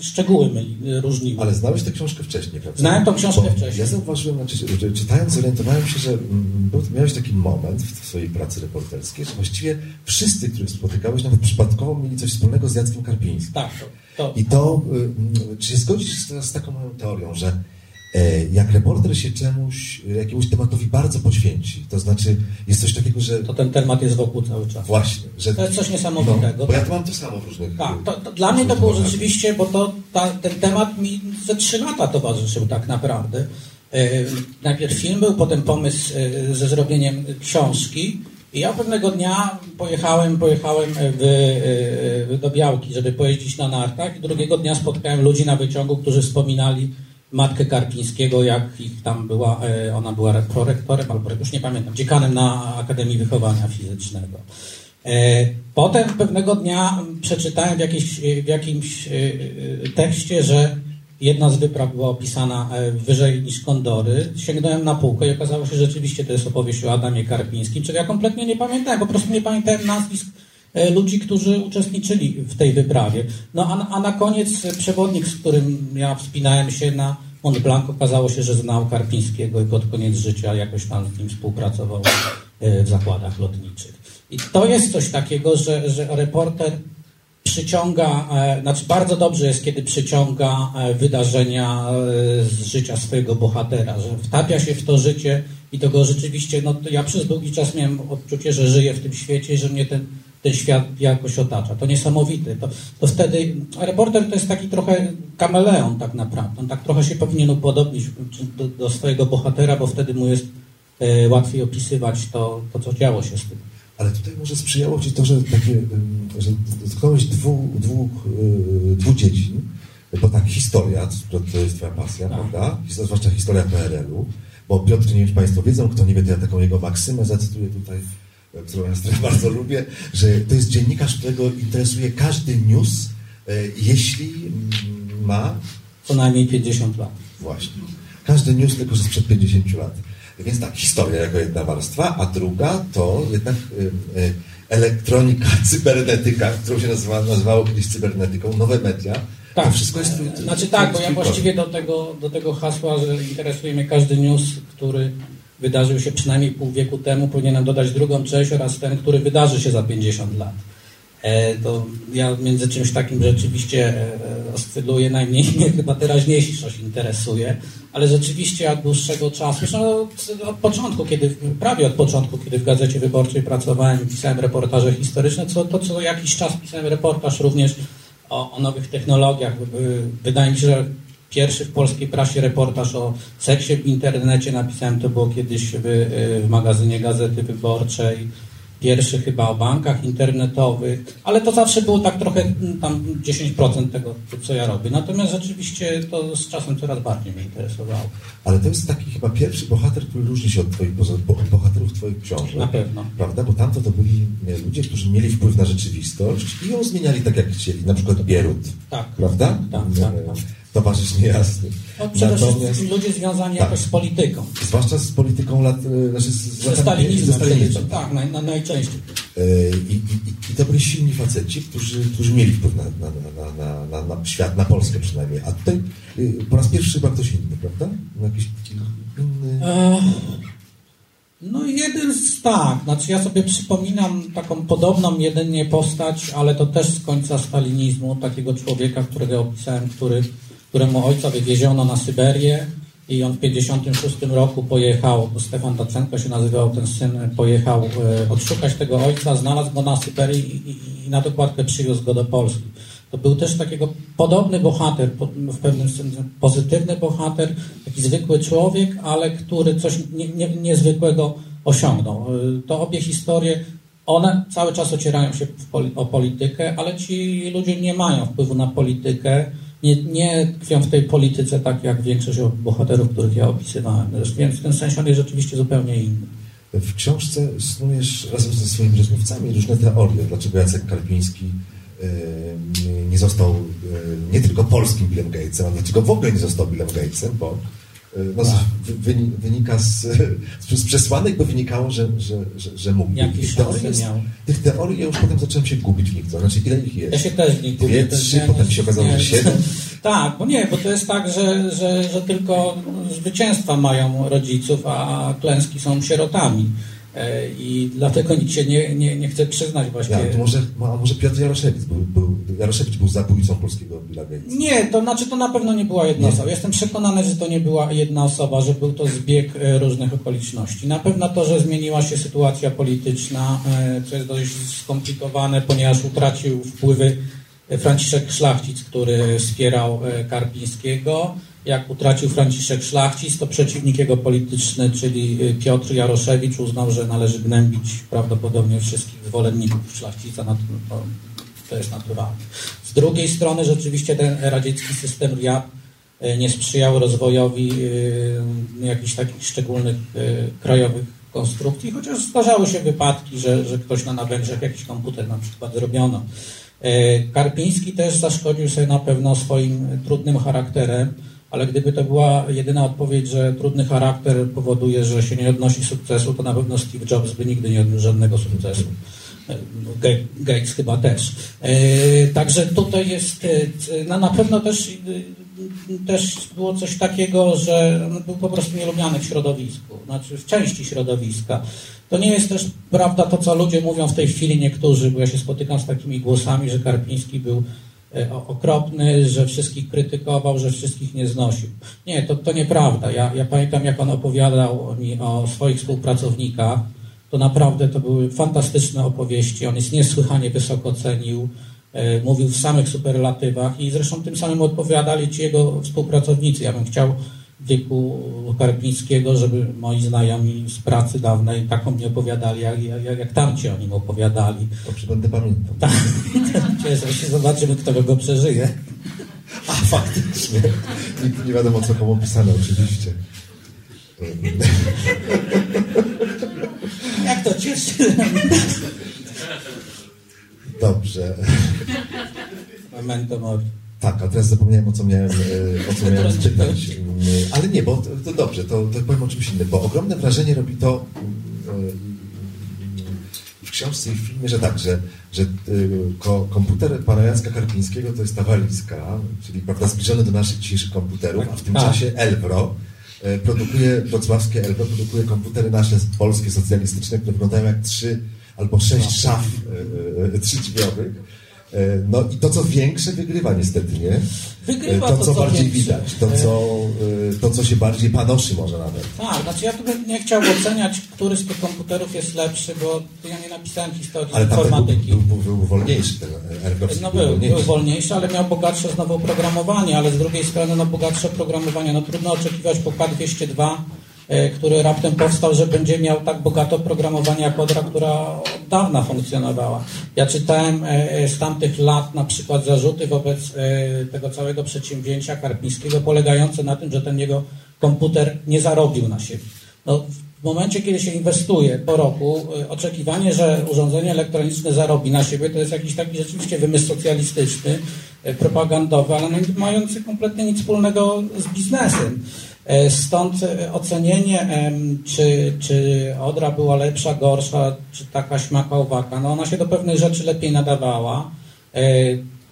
[SPEAKER 3] szczegóły myli, różniły.
[SPEAKER 2] Ale znałeś tę książkę wcześniej, prawda?
[SPEAKER 3] Znałem tą książkę
[SPEAKER 2] Bo
[SPEAKER 3] wcześniej.
[SPEAKER 2] Ja zauważyłem, znaczy, czytając, zorientowałem się, że mm, miałeś taki moment w swojej pracy reporterskiej, że właściwie wszyscy, których spotykałeś, nawet przypadkowo mieli coś wspólnego z Jackiem Karpińskim.
[SPEAKER 3] Tak, to, to,
[SPEAKER 2] I to, y, mm, czy się zgodzisz z, z taką moją teorią, że e, jak reporter się czemuś, jakiemuś tematowi bardzo poświęci, to znaczy jest coś takiego, że...
[SPEAKER 3] to ten temat jest wokół cały czas.
[SPEAKER 2] Właśnie. Że,
[SPEAKER 3] To jest coś niesamowitego.
[SPEAKER 2] No, bo ja to mam to samo w różnych...
[SPEAKER 3] Tak, to, to dla mnie to było rzeczywiście, bo to, ta, ten temat mi ze trzy lata towarzyszył tak naprawdę. E, najpierw film był, potem pomysł e, ze zrobieniem książki. I ja pewnego dnia pojechałem, pojechałem w, e, do Białki, żeby pojeździć na nartach. I drugiego dnia spotkałem ludzi na wyciągu, którzy wspominali matkę Karpińskiego, jak ich tam była, e, ona była prorektorem, albo już nie pamiętam, dziekanem na Akademii Wychowania Fizycznego. E, Potem pewnego dnia przeczytałem w, jakiejś, w jakimś e, e, tekście, że jedna z wypraw była opisana e, wyżej niż Kondory. Sięgnąłem na półkę i okazało się, że rzeczywiście to jest opowieść o Adamie Karpińskim, czego ja kompletnie nie pamiętałem. Po prostu nie pamiętałem nazwisk e, ludzi, którzy uczestniczyli w tej wyprawie. No a, a na koniec e, przewodnik, z którym ja wspinałem się na Mont Blanc, okazało się, że znał Karpińskiego i pod koniec życia jakoś tam z nim współpracował e, w zakładach lotniczych. I to jest coś takiego, że, że reporter przyciąga, e, znaczy bardzo dobrze jest, kiedy przyciąga e, wydarzenia e, z życia swojego bohatera, że wtapia się w to życie i to go rzeczywiście, no ja przez długi czas miałem odczucie, że żyję w tym świecie że mnie ten, ten świat jakoś otacza. To niesamowite. To, to wtedy reporter to jest taki trochę kameleon tak naprawdę. On tak trochę się powinien upodobnić do, do swojego bohatera, bo wtedy mu jest e, łatwiej opisywać to, to, co działo się z tym.
[SPEAKER 2] Ale tutaj może sprzyjało Ci to, że, takie, ym, że dotknąłeś dwóch, dwóch, yy, dwóch dziedzin, bo tak, historia, to, jest Twoja pasja, prawda? Historia, zwłaszcza historia PRL-u, bo Piotr, nie wiem, czy Państwo wiedzą, kto nie wie, to ja taką jego maksymę zacytuję tutaj, e, którą ja strasznie bardzo lubię, że to jest dziennikarz, którego interesuje każdy news, e, jeśli mm, ma...
[SPEAKER 3] Co najmniej 50 lat.
[SPEAKER 2] Właśnie. Każdy news tylko, że sprzed 50 lat. Więc tak, historia jako jedna warstwa, a druga to jednak y, y, elektronika, cybernetyka, którą się nazywa, nazywało kiedyś cybernetyką, nowe media.
[SPEAKER 3] Tak,
[SPEAKER 2] To wszystko jest...
[SPEAKER 3] Znaczy tak, bo ja właściwie do tego, do tego hasła, że interesuje mnie każdy news, który wydarzył się przynajmniej pół wieku temu, powinienem dodać drugą część oraz ten, który wydarzy się za 50 lat. E, to ja między czymś takim rzeczywiście e, oscyluję, najmniej mnie chyba teraźniejszość interesuje, ale rzeczywiście od dłuższego czasu, zresztą od, od początku, kiedy, prawie od początku, kiedy w Gazecie Wyborczej pracowałem, pisałem reportaże historyczne, co, to co jakiś czas pisałem reportaż również o, o nowych technologiach. Wy- Wydaje mi się, że pierwszy w polskiej prasie reportaż o seksie w internecie napisałem, to było kiedyś w, w magazynie Gazety Wyborczej. Pierwszy chyba o bankach internetowych, ale to zawsze było tak trochę mm, tam 10% tego, co ja robię. Natomiast rzeczywiście to z czasem coraz bardziej mnie interesowało.
[SPEAKER 2] Ale to jest taki chyba pierwszy bohater, który różni się od twoich, bohaterów Twoich książek.
[SPEAKER 3] Na pewno.
[SPEAKER 2] Prawda? Bo tamto to byli ludzie, którzy mieli wpływ na rzeczywistość i ją zmieniali tak, jak chcieli. Na przykład Bierut.
[SPEAKER 3] Tak.
[SPEAKER 2] Prawda?
[SPEAKER 3] Tak, tak, tak.
[SPEAKER 2] Towarzysz niejasny.
[SPEAKER 3] No, przede
[SPEAKER 2] Natomiast-
[SPEAKER 3] wszystkim ludzie związani
[SPEAKER 2] Tak.
[SPEAKER 3] jakoś z polityką.
[SPEAKER 2] Zwłaszcza z polityką lat, e, znaczy z,
[SPEAKER 3] Ze stalinizmem. Tak, naj, na, najczęściej.
[SPEAKER 2] E, I, i, i to byli silni faceci, którzy, którzy mieli wpływ na, na, na, na, na, świat, na Polskę przynajmniej. A tutaj y, po raz pierwszy chyba ktoś inny, prawda? No Jakiś inny...
[SPEAKER 3] E, No jeden z tak, znaczy ja sobie przypominam taką podobną jedynie postać, ale to też z końca stalinizmu, takiego człowieka, którego opisałem, który, któremu ojca wywieziono na Syberię i on w 56 roku pojechał, bo Stefan Tacenko się nazywał, ten syn pojechał e, odszukać tego ojca, znalazł go na Syberii i, i, na dokładkę przywiózł go do Polski. To był też takiego podobny bohater, w pewnym sensie pozytywny bohater, taki zwykły człowiek, ale który coś nie, nie, niezwykłego osiągnął. Y, To obie historie, one cały czas ocierają się o politykę, ale ci ludzie nie mają wpływu na politykę, nie, nie tkwią w tej polityce tak jak większość bohaterów, których ja opisywałem. Więc w tym sensie on jest rzeczywiście zupełnie inny.
[SPEAKER 2] W książce snujesz razem ze swoimi rozmówcami różne teorie, dlaczego Jacek Karpiński e, nie- został e, nie tylko polskim Billem Gatesem, a dlaczego w ogóle nie został Billem Gatesem, bo no, z, wy, wyni- wynika z, z przesłanek, by wynikało, że, że, że, że mógł.
[SPEAKER 3] Jakie
[SPEAKER 2] teorii, jest,
[SPEAKER 3] miał?
[SPEAKER 2] tych teorii ja już potem zacząłem się gubić w nich, to znaczy ile ich jest?
[SPEAKER 3] Ja się też nich gubię,
[SPEAKER 2] Dwie, trzy,
[SPEAKER 3] nie-
[SPEAKER 2] potem się okazało,
[SPEAKER 3] nie-
[SPEAKER 2] że siedem.
[SPEAKER 3] Tak, bo nie, bo to jest tak, że, że, że tylko zwycięstwa mają rodziców, a klęski są sierotami. E, I dlatego nikt się nie, nie, nie chce przyznać właśnie.
[SPEAKER 2] Ja, to może, a może Piotr Jaroszewicz był, był, Jaroszewicz był zabójcą polskiego Billa Gatesa.
[SPEAKER 3] Nie, to znaczy to na pewno nie była jedna
[SPEAKER 2] Nie.
[SPEAKER 3] osoba. Jestem przekonany, że to nie była jedna osoba, że był to zbieg e, różnych okoliczności. Na pewno to, że zmieniła się sytuacja polityczna, e, co jest dość skomplikowane, ponieważ utracił wpływy Franciszek Szlachcic, który wspierał Karpińskiego. Jak utracił Franciszek Szlachcic, to przeciwnik jego polityczny, czyli e, Piotr Jaroszewicz uznał, że należy gnębić prawdopodobnie wszystkich zwolenników Szlachcica. Na to, to, jest naturalne. Z drugiej strony rzeczywiście ten radziecki system RIAP e, nie sprzyjał rozwojowi e, jakichś takich szczególnych krajowych konstrukcji, chociaż zdarzały się wypadki, że, że ktoś na Nawęgrzech jakiś komputer na przykład zrobiono. Karpiński też zaszkodził sobie na pewno swoim trudnym charakterem, ale gdyby to była jedyna odpowiedź, że trudny charakter powoduje, że się nie odnosi sukcesu, to na pewno Steve Jobs by nigdy nie odniósł żadnego sukcesu. E, Ga- Gates chyba też. E, Także tutaj jest, e, no na pewno też, też było coś takiego, że on był po prostu nielubiany w środowisku, znaczy w części środowiska. To nie jest też prawda to, co ludzie mówią w tej chwili niektórzy, bo ja się spotykam z takimi głosami, że Karpiński był okropny, że wszystkich krytykował, że wszystkich nie znosił. Nie, to, to nieprawda. Ja, ja pamiętam, jak on opowiadał mi o swoich współpracownikach, to naprawdę to były fantastyczne opowieści. On jest niesłychanie wysoko cenił, e, mówił w samych superlatywach i zresztą tym samym odpowiadali ci jego współpracownicy. Ja bym chciał w wieku Karpińskiego, żeby moi znajomi z pracy dawnej taką mi opowiadali, jak, jak, jak tamci o nim opowiadali.
[SPEAKER 2] Dobrze, będę pamiętał.
[SPEAKER 3] Tak, cieszę się, zobaczymy, kto go przeżyje.
[SPEAKER 2] A, faktycznie. Nie, nie wiadomo, co komu pisane, oczywiście.
[SPEAKER 3] Jak to cieszy?
[SPEAKER 2] Dobrze.
[SPEAKER 3] Memento mori.
[SPEAKER 2] Tak, a teraz zapomniałem, o co miałem, e, o co miałem. Mm, Ale nie, bo to, to dobrze, to, to powiem o czymś innym, bo ogromne wrażenie robi to e, książce i w filmie, że tak, że, że e, ko, komputer pana Jacka Karpińskiego to jest ta walizka, czyli prawda, zbliżony do naszych dzisiejszych komputerów, a w tym
[SPEAKER 3] Tak.
[SPEAKER 2] czasie Elbro e, produkuje, wrocławskie Elbro produkuje komputery nasze polskie, socjalistyczne, które wyglądają jak trzy albo sześć szaf e, e, trzydrzwiowych. E, No i to, co większe, wygrywa niestety, nie?
[SPEAKER 3] Wygrywa
[SPEAKER 2] to,
[SPEAKER 3] to,
[SPEAKER 2] co
[SPEAKER 3] co
[SPEAKER 2] bardziej
[SPEAKER 3] większe.
[SPEAKER 2] widać, to co, e, to, co się bardziej panoszy może nawet.
[SPEAKER 3] Tak, znaczy ja tu bym nie chciał oceniać, który z tych komputerów jest lepszy, bo ja nie napisałem historii
[SPEAKER 2] Ale tamten był,
[SPEAKER 3] informatyki.
[SPEAKER 2] był, był, był wolniejszy, ten Ergowski
[SPEAKER 3] No
[SPEAKER 2] był,
[SPEAKER 3] był,
[SPEAKER 2] wolniejszy.
[SPEAKER 3] był wolniejszy, ale miał bogatsze znowu oprogramowanie, ale z drugiej strony no bogatsze oprogramowanie. No trudno oczekiwać po K202, e, który raptem powstał, że będzie miał tak bogate oprogramowanie jak Odra, która od dawna funkcjonowała. Ja czytałem e, e, z tamtych lat na przykład zarzuty wobec e, tego całego przedsięwzięcia Karpińskiego polegające na tym, że ten jego komputer nie zarobił na siebie. No, w momencie, kiedy się inwestuje po roku, oczekiwanie, że urządzenie elektroniczne zarobi na siebie, to jest jakiś taki rzeczywiście wymysł socjalistyczny, propagandowy, ale no, mający kompletnie nic wspólnego z biznesem. E, Stąd e, ocenienie, czy, czy Odra była lepsza, gorsza, czy taka śmaka owaka, no ona się do pewnych rzeczy lepiej nadawała. E,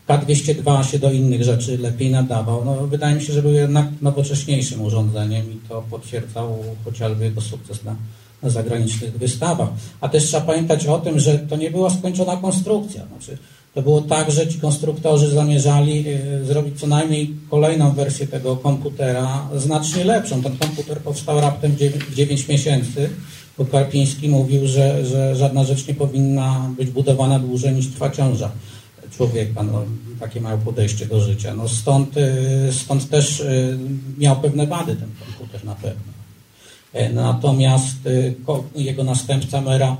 [SPEAKER 3] K202 się do innych rzeczy lepiej nadawał. No, wydaje mi się, że był jednak nowocześniejszym urządzeniem i to potwierdzał chociażby jego sukces na, na zagranicznych wystawach. A też trzeba pamiętać o tym, że to nie była skończona konstrukcja. Znaczy, to było tak, że ci konstruktorzy zamierzali y, zrobić co najmniej kolejną wersję tego komputera, znacznie lepszą. Ten komputer powstał raptem w 9 miesięcy, bo Karpiński mówił, że, że żadna rzecz nie powinna być budowana dłużej niż trwa ciąża człowieka. No, takie mają podejście do życia. No, stąd, y, stąd też y, miał pewne wady ten komputer na pewno. E, natomiast jego następca Mera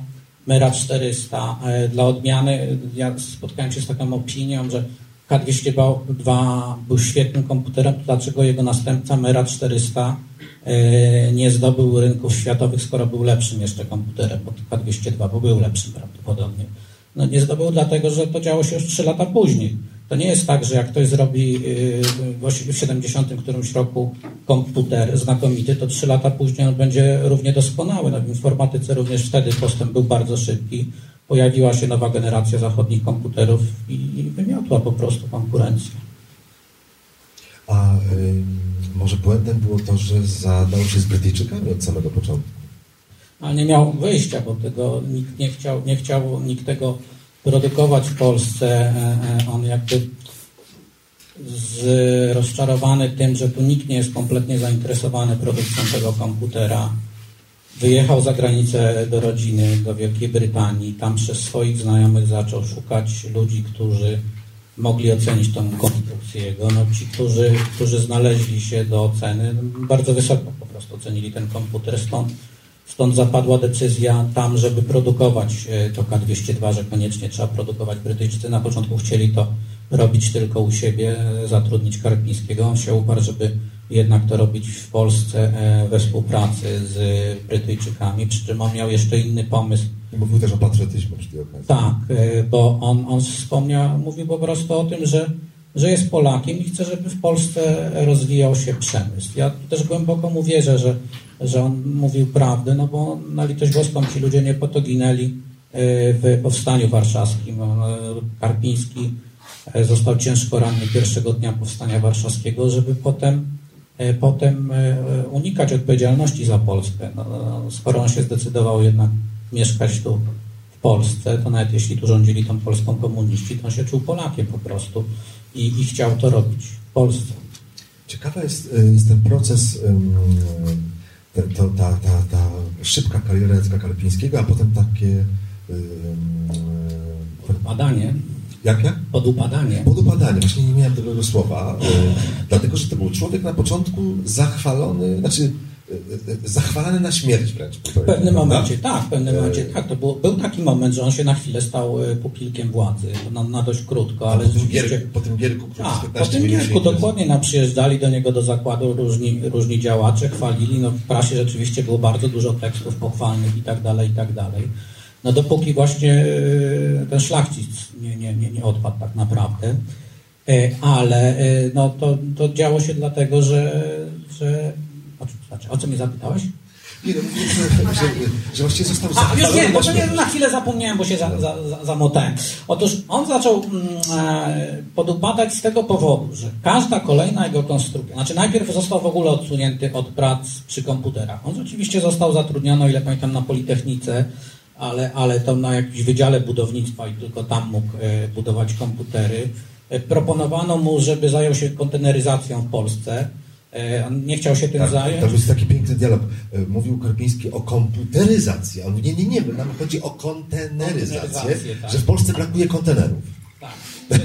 [SPEAKER 3] Mera 400. E, dla odmiany ja spotkałem się z taką opinią, że K202 był świetnym komputerem, dlaczego jego następca Mera 400 e, nie zdobył rynków światowych, skoro był lepszym jeszcze komputerem od K202, bo był lepszym prawdopodobnie. No nie zdobył dlatego, że to działo się już 3 lata później. To nie jest tak, że jak ktoś zrobi y, w 70 którymś roku komputer znakomity, to trzy lata później on będzie równie doskonały. No w informatyce również wtedy postęp był bardzo szybki. Pojawiła się nowa generacja zachodnich komputerów i wymiotła po prostu konkurencję.
[SPEAKER 2] A y, może błędem było to, że zadał się z Brytyjczykami od samego początku?
[SPEAKER 3] Ale nie miał wyjścia, bo tego nikt nie chciał, nie chciał nikt tego produkować w Polsce. E, e, on jakby rozczarowany tym, że tu nikt nie jest kompletnie zainteresowany produkcją tego komputera. Wyjechał za granicę do rodziny, do Wielkiej Brytanii. Tam przez swoich znajomych zaczął szukać ludzi, którzy mogli ocenić tą konstrukcję jego. No, ci, którzy, którzy znaleźli się do oceny, bardzo wysoko po prostu ocenili ten komputer. Stąd Stąd zapadła decyzja tam, żeby produkować e, to K202, że koniecznie trzeba produkować. Brytyjczycy na początku chcieli to robić tylko u siebie, zatrudnić Karpińskiego. On się uparł, żeby jednak to robić w Polsce e, we współpracy z Brytyjczykami, przy czym on miał jeszcze inny pomysł.
[SPEAKER 2] Mówił też o patriotyzmie przy tej okazji.
[SPEAKER 3] Tak, e, bo on, on wspomniał, mówił po prostu o tym, że że jest Polakiem i chce, żeby w Polsce rozwijał się przemysł. Ja też głęboko mu wierzę, że, że on mówił prawdę, no bo na litość boską ci ludzie nie po to ginęli e, w powstaniu warszawskim. Karpiński został ciężko ranny pierwszego dnia powstania warszawskiego, żeby potem, potem unikać odpowiedzialności za Polskę. No, no, skoro on się zdecydował jednak mieszkać tu w Polsce, to nawet jeśli tu rządzili tą Polską komuniści, to on się czuł Polakiem po prostu i, i chciał to robić w Polsce.
[SPEAKER 2] Ciekawy jest, e, jest ten proces, ta, ta, ta, ta szybka kariera Jacka Karpińskiego, a potem takie...
[SPEAKER 3] Podpadanie.
[SPEAKER 2] Jakie?
[SPEAKER 3] Podupadanie.
[SPEAKER 2] Podupadanie. Właśnie nie miałem tego słowa, e, dlatego, że to był człowiek na początku zachwalony, znaczy zachwalany na śmierć wręcz.
[SPEAKER 3] W pewnym momencie, tak, w pewnym momencie, tak. To był, był taki moment, że on się na chwilę stał pupilkiem władzy, na, na dość krótko, ale
[SPEAKER 2] po tym, gierku, po tym gierku,
[SPEAKER 3] który tak, po tym gierku dokładnie na przyjeżdżali do niego do zakładu różni, różni działacze, chwalili, no w prasie rzeczywiście było bardzo dużo tekstów pochwalnych i tak dalej, i tak dalej. No dopóki właśnie e, ten szlachcic nie, nie, nie, nie odpadł tak naprawdę, e, ale no to, to działo się dlatego, że, że o, znaczy, o co mnie zapytałeś?
[SPEAKER 2] Nie, no, że, że, że właściwie został
[SPEAKER 3] A, już wiem, bo nie, na chwilę zapomniałem, bo się za, za, za, zamotałem. Otóż on zaczął mm, e, podupadać z tego powodu, że każda kolejna jego konstrukcja, znaczy najpierw został w ogóle odsunięty od prac przy komputerach. On rzeczywiście został zatrudniony, o ile pamiętam, na Politechnice, ale, ale to na jakimś wydziale budownictwa i tylko tam mógł e, budować komputery. E, proponowano mu, żeby zajął się konteneryzacją w Polsce. E, on nie chciał się tym
[SPEAKER 2] tak,
[SPEAKER 3] zająć.
[SPEAKER 2] To jest taki piękny dialog. Mówił Karpiński o komputeryzacji. On mówi, nie, nie, nie, nam chodzi o konteneryzację, tak. że w Polsce brakuje kontenerów.
[SPEAKER 3] Tak.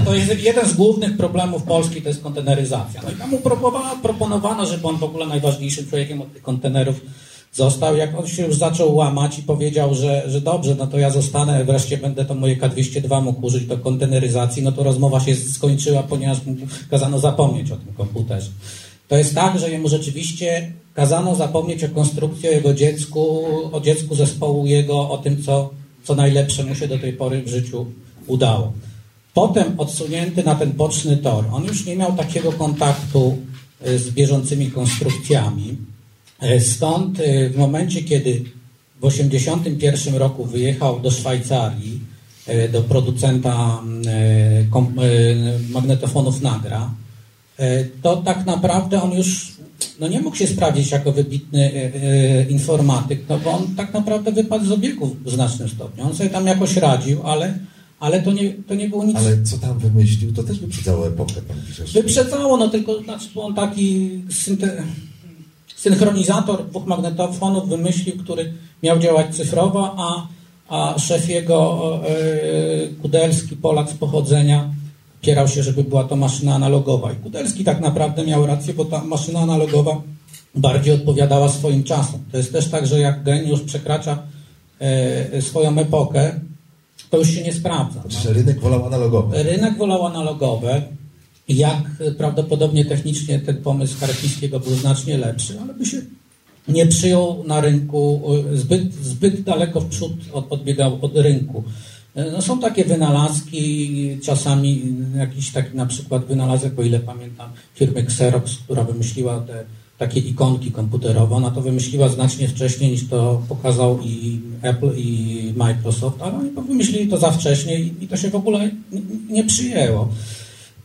[SPEAKER 3] To jest jeden z głównych problemów Polski, to jest konteneryzacja. No i tam mu proponowano, żeby on w ogóle najważniejszym człowiekiem od tych kontenerów został. Jak on się już zaczął łamać i powiedział, że, że dobrze, no to ja zostanę, wreszcie będę to moje K202 mógł użyć do konteneryzacji, no to rozmowa się skończyła, ponieważ mu kazano zapomnieć o tym komputerze. To jest tak, że jemu rzeczywiście kazano zapomnieć o konstrukcji, o jego dziecku, o dziecku zespołu jego, o tym, co, co najlepsze mu się do tej pory w życiu udało. Potem odsunięty na ten boczny tor, on już nie miał takiego kontaktu e, z bieżącymi konstrukcjami. E, stąd e, w momencie, kiedy w 1981 roku wyjechał do Szwajcarii, do producenta magnetofonów Nagra, E, to tak naprawdę on już no nie mógł się sprawdzić jako wybitny e, e, informatyk, no bo on tak naprawdę wypadł z obiegu w znacznym stopniu. On sobie tam jakoś radził, ale, ale to nie, to nie było nic...
[SPEAKER 2] Ale co tam wymyślił, to też wyprzedzało epokę, pan piszesz.
[SPEAKER 3] Wyprzedzało, no tylko znaczy, on taki synte... synchronizator dwóch magnetofonów wymyślił, który miał działać cyfrowo, a, a szef jego e, Kudelski, Polak z pochodzenia, opierał się, żeby była to maszyna analogowa. I Kudelski tak naprawdę miał rację, bo ta maszyna analogowa bardziej odpowiadała swoim czasom. To jest też tak, że jak geniusz przekracza e, swoją epokę, to już się nie sprawdza.
[SPEAKER 2] Znaczy, rynek wolał analogowe.
[SPEAKER 3] Rynek wolał analogowe. Jak prawdopodobnie technicznie ten pomysł Karpińskiego był znacznie lepszy, ale by się nie przyjął na rynku, e, zbyt, zbyt daleko w przód od, odbiegał od rynku. E, no są takie wynalazki, czasami jakiś taki na przykład wynalazek, o ile pamiętam, firmy Xerox, która wymyśliła te takie ikonki komputerowe. Ona to wymyśliła znacznie wcześniej niż to pokazał i Apple i Microsoft, ale oni wymyślili to za wcześnie i to się w ogóle nie przyjęło.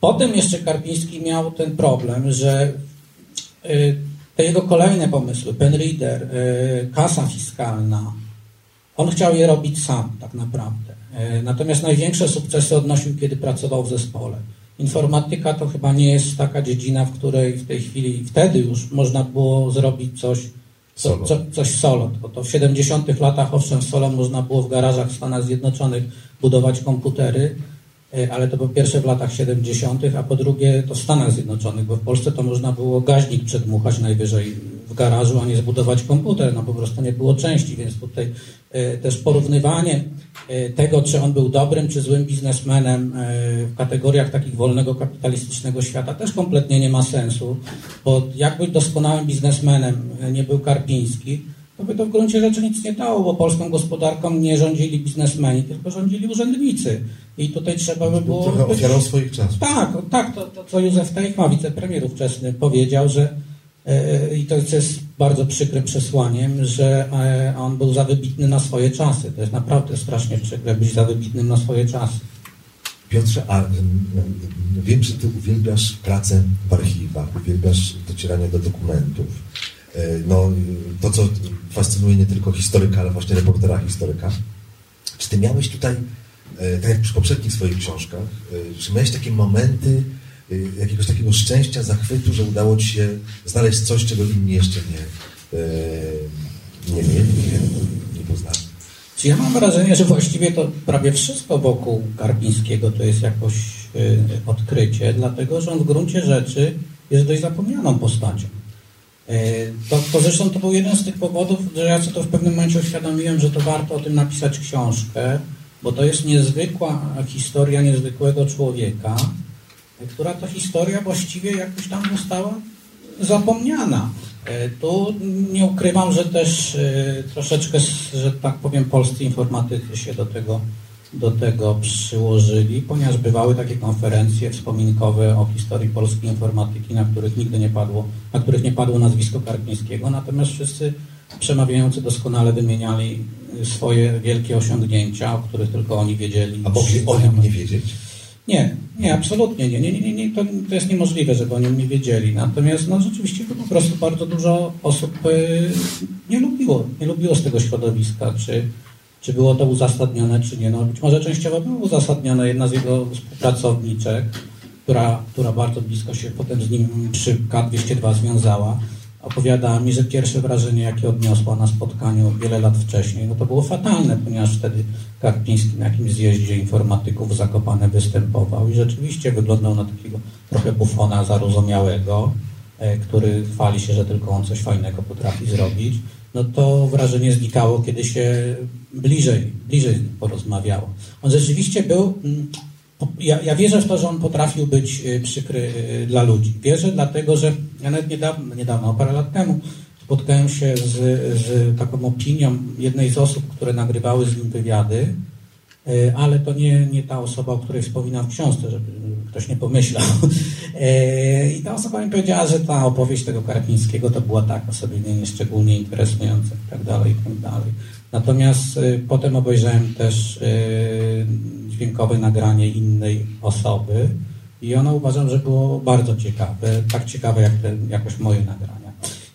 [SPEAKER 3] Potem jeszcze Karpiński miał ten problem, że y, te jego kolejne pomysły, penreader, y, kasa fiskalna, on chciał je robić sam tak naprawdę. Y, natomiast największe sukcesy odnosił, kiedy pracował w zespole. Informatyka to chyba nie jest taka dziedzina, w której w tej chwili, wtedy już można było zrobić coś
[SPEAKER 2] solo.
[SPEAKER 3] Co, coś solo. To, to w 70 latach, owszem, solo można było w garażach w Stanach Zjednoczonych budować komputery, ale to po pierwsze w latach 70., a po drugie to w Stanach Zjednoczonych, bo w Polsce to można było gaźnik przedmuchać najwyżej w garażu, a nie zbudować komputer. No po prostu nie było części, więc tutaj e, też porównywanie e, tego, czy on był dobrym czy złym biznesmenem w kategoriach takich wolnego kapitalistycznego świata też kompletnie nie ma sensu, bo jak być doskonałym biznesmenem nie był Karpiński, to by to w gruncie rzeczy nic nie dało, bo polską gospodarką nie rządzili biznesmeni, tylko rządzili urzędnicy. I tutaj trzeba by było...
[SPEAKER 2] Trochę ofiarą swoich czasów.
[SPEAKER 3] Tak, tak, to, to co Józef Teichma, wicepremier ówczesny, powiedział, że e, i to jest bardzo przykrym przesłaniem, że e, on był za wybitny na swoje czasy. To jest naprawdę strasznie przykre być za wybitnym na swoje czasy.
[SPEAKER 2] Piotrze, a wiem, że ty uwielbiasz pracę w archiwach, uwielbiasz docieranie do dokumentów. No, to, co fascynuje nie tylko historyka, ale właśnie reportera historyka. Czy ty miałeś tutaj, tak jak przy poprzednich swoich książkach, czy miałeś takie momenty jakiegoś takiego szczęścia, zachwytu, że udało ci się znaleźć coś, czego inni jeszcze nie, nie mieli, nie, nie poznali?
[SPEAKER 3] Ja mam wrażenie, że właściwie to prawie wszystko wokół Karpińskiego to jest jakoś odkrycie, dlatego że on w gruncie rzeczy jest dość zapomnianą postacią. Y, to, to zresztą to był jeden z tych powodów, że ja sobie to w pewnym momencie uświadomiłem, że to warto o tym napisać książkę, bo to jest niezwykła historia niezwykłego człowieka, która to historia właściwie jakoś tam została zapomniana. Tu nie ukrywam, że też troszeczkę, że tak powiem, polscy informatycy się do tego, do tego przyłożyli, ponieważ bywały takie konferencje wspominkowe o historii polskiej informatyki, na których nigdy nie padło, na których nie padło nazwisko Karpińskiego, natomiast wszyscy przemawiający doskonale wymieniali swoje wielkie osiągnięcia, o których tylko oni wiedzieli.
[SPEAKER 2] A mogli o nim nie wiedzieć?
[SPEAKER 3] Nie, nie, absolutnie nie. nie, nie, nie to, to jest niemożliwe, żeby o nim nie wiedzieli. Natomiast no, rzeczywiście to po prostu bardzo dużo osób y, nie lubiło, nie lubiło z tego środowiska, czy, czy było to uzasadnione, czy nie. No, być może częściowo było uzasadnione. Jedna z jego współpracowniczek, która, która bardzo blisko się potem z nim przy K202 związała, opowiadała mi, że pierwsze wrażenie, jakie odniosła na spotkaniu wiele lat wcześniej, no to było fatalne, ponieważ wtedy Karpiński na jakimś zjeździe informatyków Zakopane występował i rzeczywiście wyglądał na takiego trochę bufona zarozumiałego, e, który chwali się, że tylko on coś fajnego potrafi zrobić. No to wrażenie znikało, kiedy się bliżej, bliżej porozmawiało. On rzeczywiście był ja, ja, wierzę w to, że on potrafił być y, przykry y, dla ludzi. Wierzę dlatego, że ja nawet niedawno, niedawno parę lat temu, spotkałem się z, z taką opinią jednej z osób, które nagrywały z nim wywiady, y, ale to nie, nie ta osoba, o której wspominam w książce, żeby ktoś nie pomyślał. I ta osoba mi powiedziała, że ta opowieść tego Karpińskiego to była taka sobie nie, interesująca i tak dalej, i tak dalej. Natomiast potem obejrzałem też dźwiękowe nagranie innej osoby i ono uważam, że było bardzo ciekawe, tak ciekawe jak te, jakoś moje nagrania.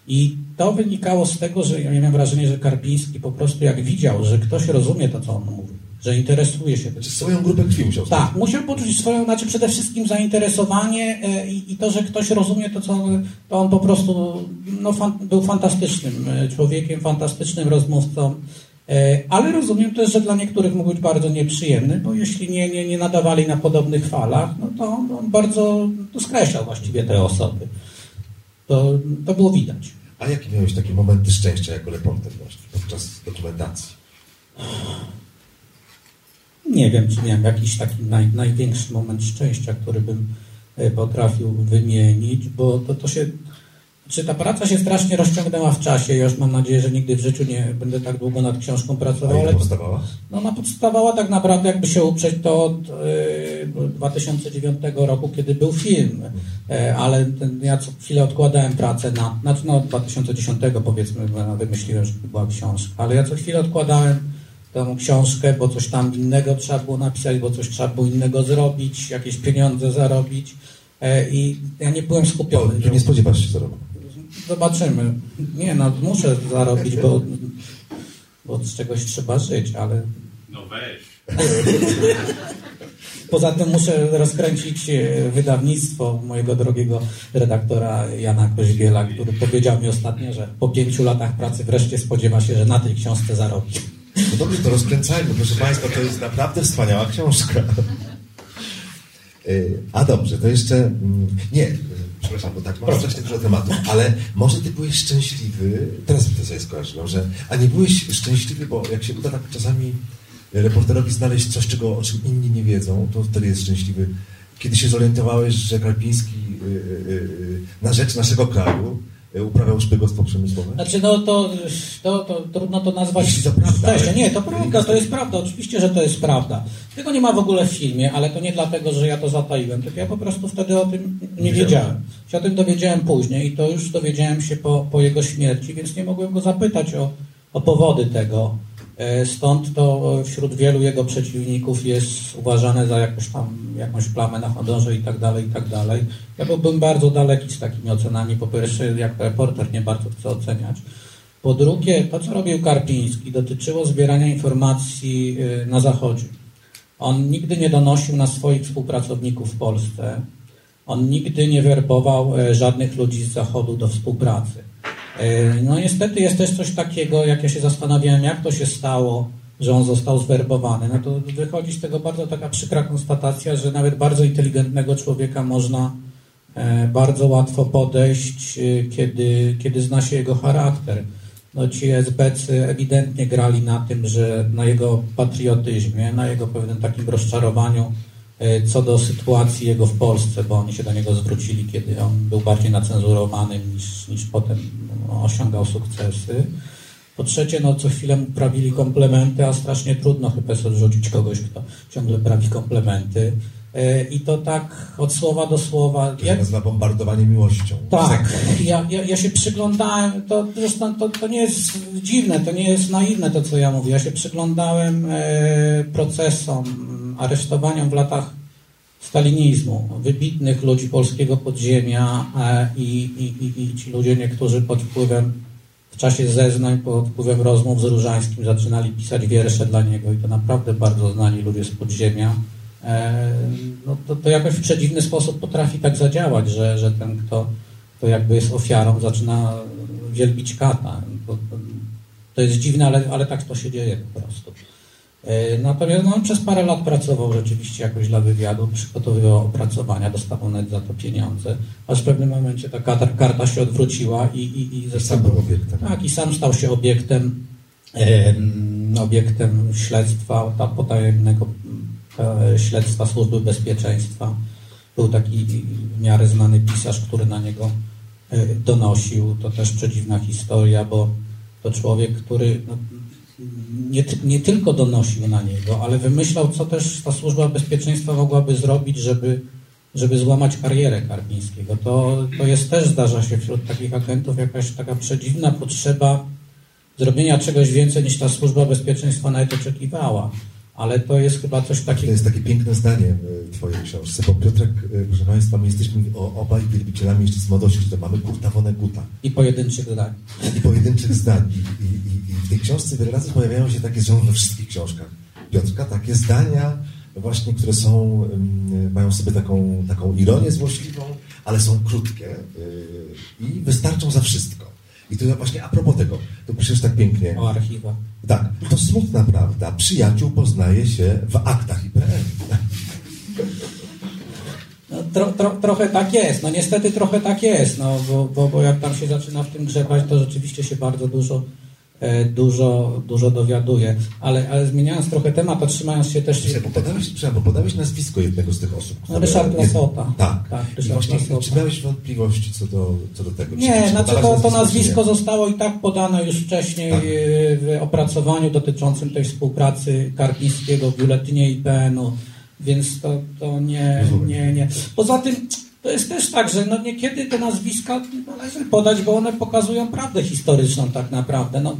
[SPEAKER 3] I to wynikało z tego, że ja miałem wrażenie, że Karpiński po prostu jak widział, że ktoś rozumie to, co on mówi, że interesuje się.
[SPEAKER 2] Znaczy swoją grupę krwi musiał
[SPEAKER 3] Tak, musiał poczuć swoją, znaczy przede wszystkim zainteresowanie e, i, i to, że ktoś rozumie to, co to on po prostu no, fan, był fantastycznym e, człowiekiem, fantastycznym rozmówcą. E, Ale rozumiem też, że dla niektórych mógł być bardzo nieprzyjemny, bo jeśli nie, nie, nie nadawali na podobnych falach, no to on, on bardzo to skreślał właściwie te osoby. To, to było widać.
[SPEAKER 2] A jakie miałeś takie momenty szczęścia jako reporter właśnie podczas dokumentacji?
[SPEAKER 3] Nie wiem, czy miałem jakiś taki naj, największy moment szczęścia, który bym e, potrafił wymienić, bo to, to się. Czy ta praca się strasznie rozciągnęła w czasie? Ja już mam nadzieję, że nigdy w życiu nie będę tak długo nad książką pracował. Ale
[SPEAKER 2] powstawała?
[SPEAKER 3] no, ona powstawała tak naprawdę, jakby się uprzeć, to od e, 2009 roku, kiedy był film. E, ale ten, ja co chwilę odkładałem pracę na. Znaczy, no, 2010 powiedzmy, wymyśliłem, że była książka. Ale ja co chwilę odkładałem tą książkę, bo coś tam innego trzeba było napisać, bo coś trzeba było innego zrobić, jakieś pieniądze zarobić. E, I ja nie byłem skupiony.
[SPEAKER 2] Nie spodziewasz się zarobić.
[SPEAKER 3] Zobaczymy. Nie, no muszę zarobić, bo, bo z czegoś trzeba żyć, ale
[SPEAKER 18] No weź.
[SPEAKER 3] poza tym muszę rozkręcić e, wydawnictwo mojego drogiego redaktora Jana Koźbiela, który powiedział mi ostatnio, że po pięciu latach pracy wreszcie spodziewa się, że na tej książce zarobi.
[SPEAKER 2] No dobrze, to rozkręcajmy. Proszę Państwa, to jest naprawdę wspaniała książka. Y, A dobrze, to jeszcze... mm, Nie, przepraszam, bo tak mam strasznie dużo tematów, ale może Ty byłeś szczęśliwy, teraz mi to sobie skojarzyłem, że... A nie byłeś szczęśliwy, bo jak się uda tak czasami reporterowi znaleźć coś, czego, o czym inni nie wiedzą, to wtedy jest szczęśliwy. Kiedy się zorientowałeś, że Karpiński y, y, y, na rzecz naszego kraju uprawiał szpiegostwo przemysłowe?
[SPEAKER 3] Znaczy, no to, to, to trudno to nazwać Nie, to prawda, to jest prawda, oczywiście, że to jest prawda. Tego nie ma w ogóle w filmie, ale to nie dlatego, że ja to zataiłem, tylko ja po prostu wtedy o tym nie wiedziałem. Się o tym dowiedziałem później i to już dowiedziałem się po, po jego śmierci, więc nie mogłem go zapytać o, o powody tego. E, Stąd to wśród wielu jego przeciwników jest uważane za jakąś tam, jakąś plamę na honorze i tak dalej, i tak dalej. Ja byłbym bardzo daleki z takimi ocenami. Po pierwsze, jako reporter nie bardzo chcę oceniać. Po drugie, to co robił Karpiński dotyczyło zbierania informacji y, na Zachodzie. On nigdy nie donosił na swoich współpracowników w Polsce. On nigdy nie werbował e, żadnych ludzi z Zachodu do współpracy. E, No niestety jest też coś takiego, jak ja się zastanawiałem, jak to się stało, że on został zwerbowany. No to wychodzi z tego bardzo taka przykra konstatacja, że nawet bardzo inteligentnego człowieka można e, bardzo łatwo podejść, e, kiedy, kiedy zna się jego charakter. No ci SBC ewidentnie grali na tym, że na jego patriotyzmie, na jego pewnym takim rozczarowaniu co do sytuacji jego w Polsce, bo oni się do niego zwrócili, kiedy on był bardziej nacenzurowany niż, niż potem osiągał sukcesy. Po trzecie, no co chwilę prawili komplementy, a strasznie trudno chyba jest odrzucić kogoś, kto ciągle prawi komplementy. E, I to tak od słowa do słowa.
[SPEAKER 2] To się nazywa bombardowanie miłością.
[SPEAKER 3] Tak, ja, ja, ja się przyglądałem, to zresztą to, to nie jest dziwne, to nie jest naiwne to, co ja mówię. Ja się przyglądałem e, procesom, aresztowaniom w latach stalinizmu, wybitnych ludzi polskiego podziemia e, i, i, i, i ci ludzie, niektórzy pod wpływem, w czasie zeznań, pod wpływem rozmów z Różańskim zaczynali pisać wiersze dla niego i to naprawdę bardzo znani ludzie z podziemia. E, no to, to jakoś w przedziwny sposób potrafi tak zadziałać, że, że ten, kto, kto jakby jest ofiarą, zaczyna wielbić kata. To, to, jest dziwne, ale, ale tak to się dzieje po prostu. E, Natomiast no, on przez parę lat pracował rzeczywiście jakoś dla wywiadu, przygotowywał opracowania, dostawał nawet za to pieniądze, aż w pewnym momencie ta karta, karta się odwróciła i, i, i,
[SPEAKER 2] sam był obiektem.
[SPEAKER 3] Tak, i sam stał się obiektem, em, obiektem śledztwa ta potajemnego e, śledztwa Służby Bezpieczeństwa. Był taki w miarę znany pisarz, który na niego e, donosił. To też przedziwna historia, bo to człowiek, który no, nie, nie tylko donosił na niego, ale wymyślał, co też ta służba bezpieczeństwa mogłaby zrobić, żeby, żeby złamać karierę Karpińskiego. To, to jest też, zdarza się wśród takich agentów, jakaś taka przedziwna potrzeba zrobienia czegoś więcej niż ta służba bezpieczeństwa nawet oczekiwała. Ale to jest chyba coś
[SPEAKER 2] To
[SPEAKER 3] takiego.
[SPEAKER 2] jest takie piękne zdanie w Twojej książce, bo Piotrek, y, proszę Państwa, my jesteśmy obaj wielbicielami jeszcze z młodości, że mamy Kurta Woneguta
[SPEAKER 3] I pojedynczych zdań.
[SPEAKER 2] i pojedynczych zdań. I, i, i, I w tej książce wiele razy pojawiają się takie, zresztą we wszystkich książkach, Piotrka takie zdania, właśnie, które są, mają sobie taką, taką ironię złośliwą, ale są krótkie yy, i wystarczą za wszystko. I to właśnie a propos tego, to piszesz tak pięknie.
[SPEAKER 3] O archiwach.
[SPEAKER 2] Tak, to smutna prawda. Przyjaciół poznaje się w aktach IPN.
[SPEAKER 3] No, tro, tro, trochę tak jest, no niestety trochę tak jest, no, bo, bo, bo jak tam się zaczyna w tym grzebać, to rzeczywiście się bardzo dużo, dużo, dużo dowiaduje. Ale, ale zmieniając trochę temat, to trzymając się też...
[SPEAKER 2] Bo podałeś, bo podałeś nazwisko jednego z tych osób.
[SPEAKER 3] No, Ryszard Lasota.
[SPEAKER 2] Tak.
[SPEAKER 3] tak
[SPEAKER 2] I
[SPEAKER 3] Ryszard
[SPEAKER 2] właśnie,
[SPEAKER 3] Lasota.
[SPEAKER 2] czy miałeś wątpliwości co do, co do tego?
[SPEAKER 3] Nie,
[SPEAKER 2] czy,
[SPEAKER 3] znaczy
[SPEAKER 2] czy
[SPEAKER 3] to, to nazwisko
[SPEAKER 2] nie?
[SPEAKER 3] zostało i tak podane już wcześniej
[SPEAKER 2] Tak.
[SPEAKER 3] e, w opracowaniu dotyczącym tej współpracy Karpińskiego w biuletynie IPN-u, więc to, to nie, nie, nie. Poza tym to jest też tak, że no niekiedy te nazwiska należy podać, bo one pokazują prawdę historyczną tak naprawdę. No, y,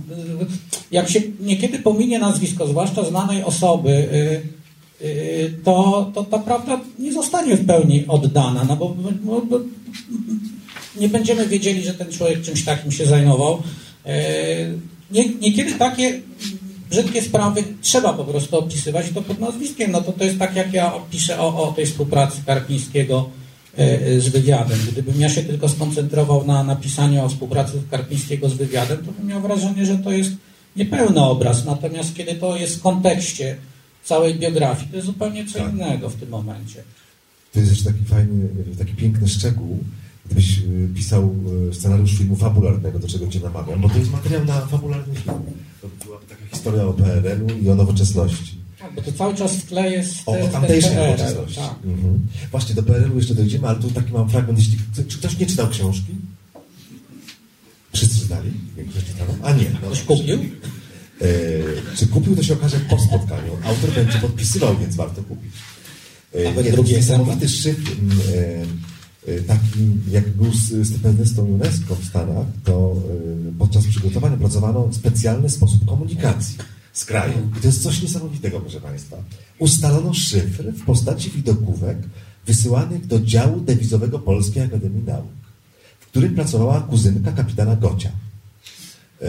[SPEAKER 3] jak się niekiedy pominie nazwisko, zwłaszcza znanej osoby, y, y, to, to ta prawda nie zostanie w pełni oddana, no bo, bo, bo nie będziemy wiedzieli, że ten człowiek czymś takim się zajmował. Nie, niekiedy takie brzydkie sprawy trzeba po prostu opisywać i to pod nazwiskiem. No to, to jest tak, jak ja piszę o, o tej współpracy Karpińskiego z wywiadem. Gdybym ja się tylko skoncentrował na napisaniu o współpracy Karpińskiego z wywiadem, to bym miał wrażenie, że to jest niepełny obraz. Natomiast kiedy to jest w kontekście całej biografii, to jest zupełnie co innego w tym momencie.
[SPEAKER 2] To jest jeszcze taki fajny, taki piękny szczegół, gdybyś y, pisał scenariusz filmu fabularnego, do czego cię namawiam, bo to jest materiał na fabularny film. To byłaby taka historia o PRL-u i o nowoczesności.
[SPEAKER 3] Tak, bo to cały czas w tle jest
[SPEAKER 2] O, nowoczesności.
[SPEAKER 3] tak.
[SPEAKER 2] Mhm. Właśnie do PRL-u jeszcze dojdziemy, ale tu taki mam fragment. Jeśli, czy ktoś nie czytał książki? Wszyscy czytali? A nie. No,
[SPEAKER 3] Ktoś kupił?
[SPEAKER 2] E, czy kupił, to się okaże po spotkaniu. Autor będzie podpisywał, więc warto kupić. E,
[SPEAKER 3] Nawet
[SPEAKER 2] nie,
[SPEAKER 3] drugi
[SPEAKER 2] niesamowity szyfr. mm, E, e, taki, jak był stypendystą UNESCO w Stanach, to e, podczas przygotowania pracowano specjalny sposób komunikacji z krajem. I to jest coś niesamowitego, proszę Państwa. Ustalono szyfr w postaci widokówek wysyłanych do działu dewizowego Polskiej Akademii Nauk, w którym pracowała kuzynka kapitana Gocia. E,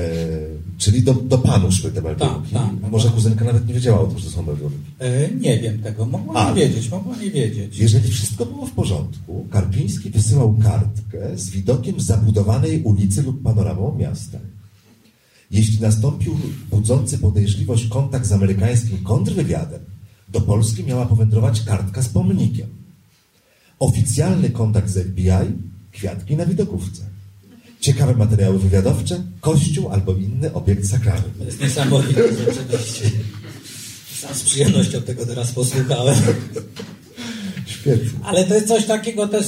[SPEAKER 2] czyli do, do panu szły te meldunki.
[SPEAKER 3] Tak, tak.
[SPEAKER 2] Może kuzynka nawet nie wiedziała o tym, że są meldunki.
[SPEAKER 3] E, Nie wiem tego, mogła nie wiedzieć, mogła nie wiedzieć.
[SPEAKER 2] Jeżeli wszystko było w porządku, Karpiński wysyłał kartkę z widokiem zabudowanej ulicy lub panoramą miasta. Jeśli nastąpił budzący podejrzliwość kontakt z amerykańskim kontrwywiadem, do Polski miała powędrować kartka z pomnikiem. Oficjalny kontakt z FBI, kwiatki na widokówce. Ciekawe materiały wywiadowcze, kościół albo inny obiekt sakralny.
[SPEAKER 3] To jest niesamowite rzeczywiście. Sam z przyjemnością tego teraz posłuchałem.
[SPEAKER 2] Świetnie.
[SPEAKER 3] Ale to jest coś takiego też,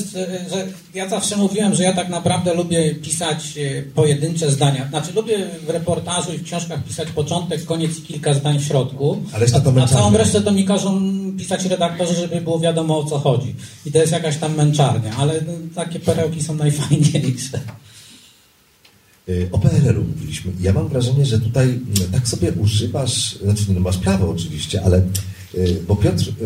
[SPEAKER 3] że ja zawsze mówiłem, że ja tak naprawdę lubię pisać e, pojedyncze zdania. Znaczy lubię w reportażu i w książkach pisać początek, koniec i kilka zdań w środku.
[SPEAKER 2] A reszta to
[SPEAKER 3] a, całą resztę to mi każą pisać redaktorzy, żeby było wiadomo o co chodzi. I to jest jakaś tam męczarnia, ale no, takie perełki są najfajniejsze.
[SPEAKER 2] O PRL-u mówiliśmy. Ja mam wrażenie, że tutaj tak sobie używasz, znaczy no masz prawo oczywiście, ale bo Piotr, y,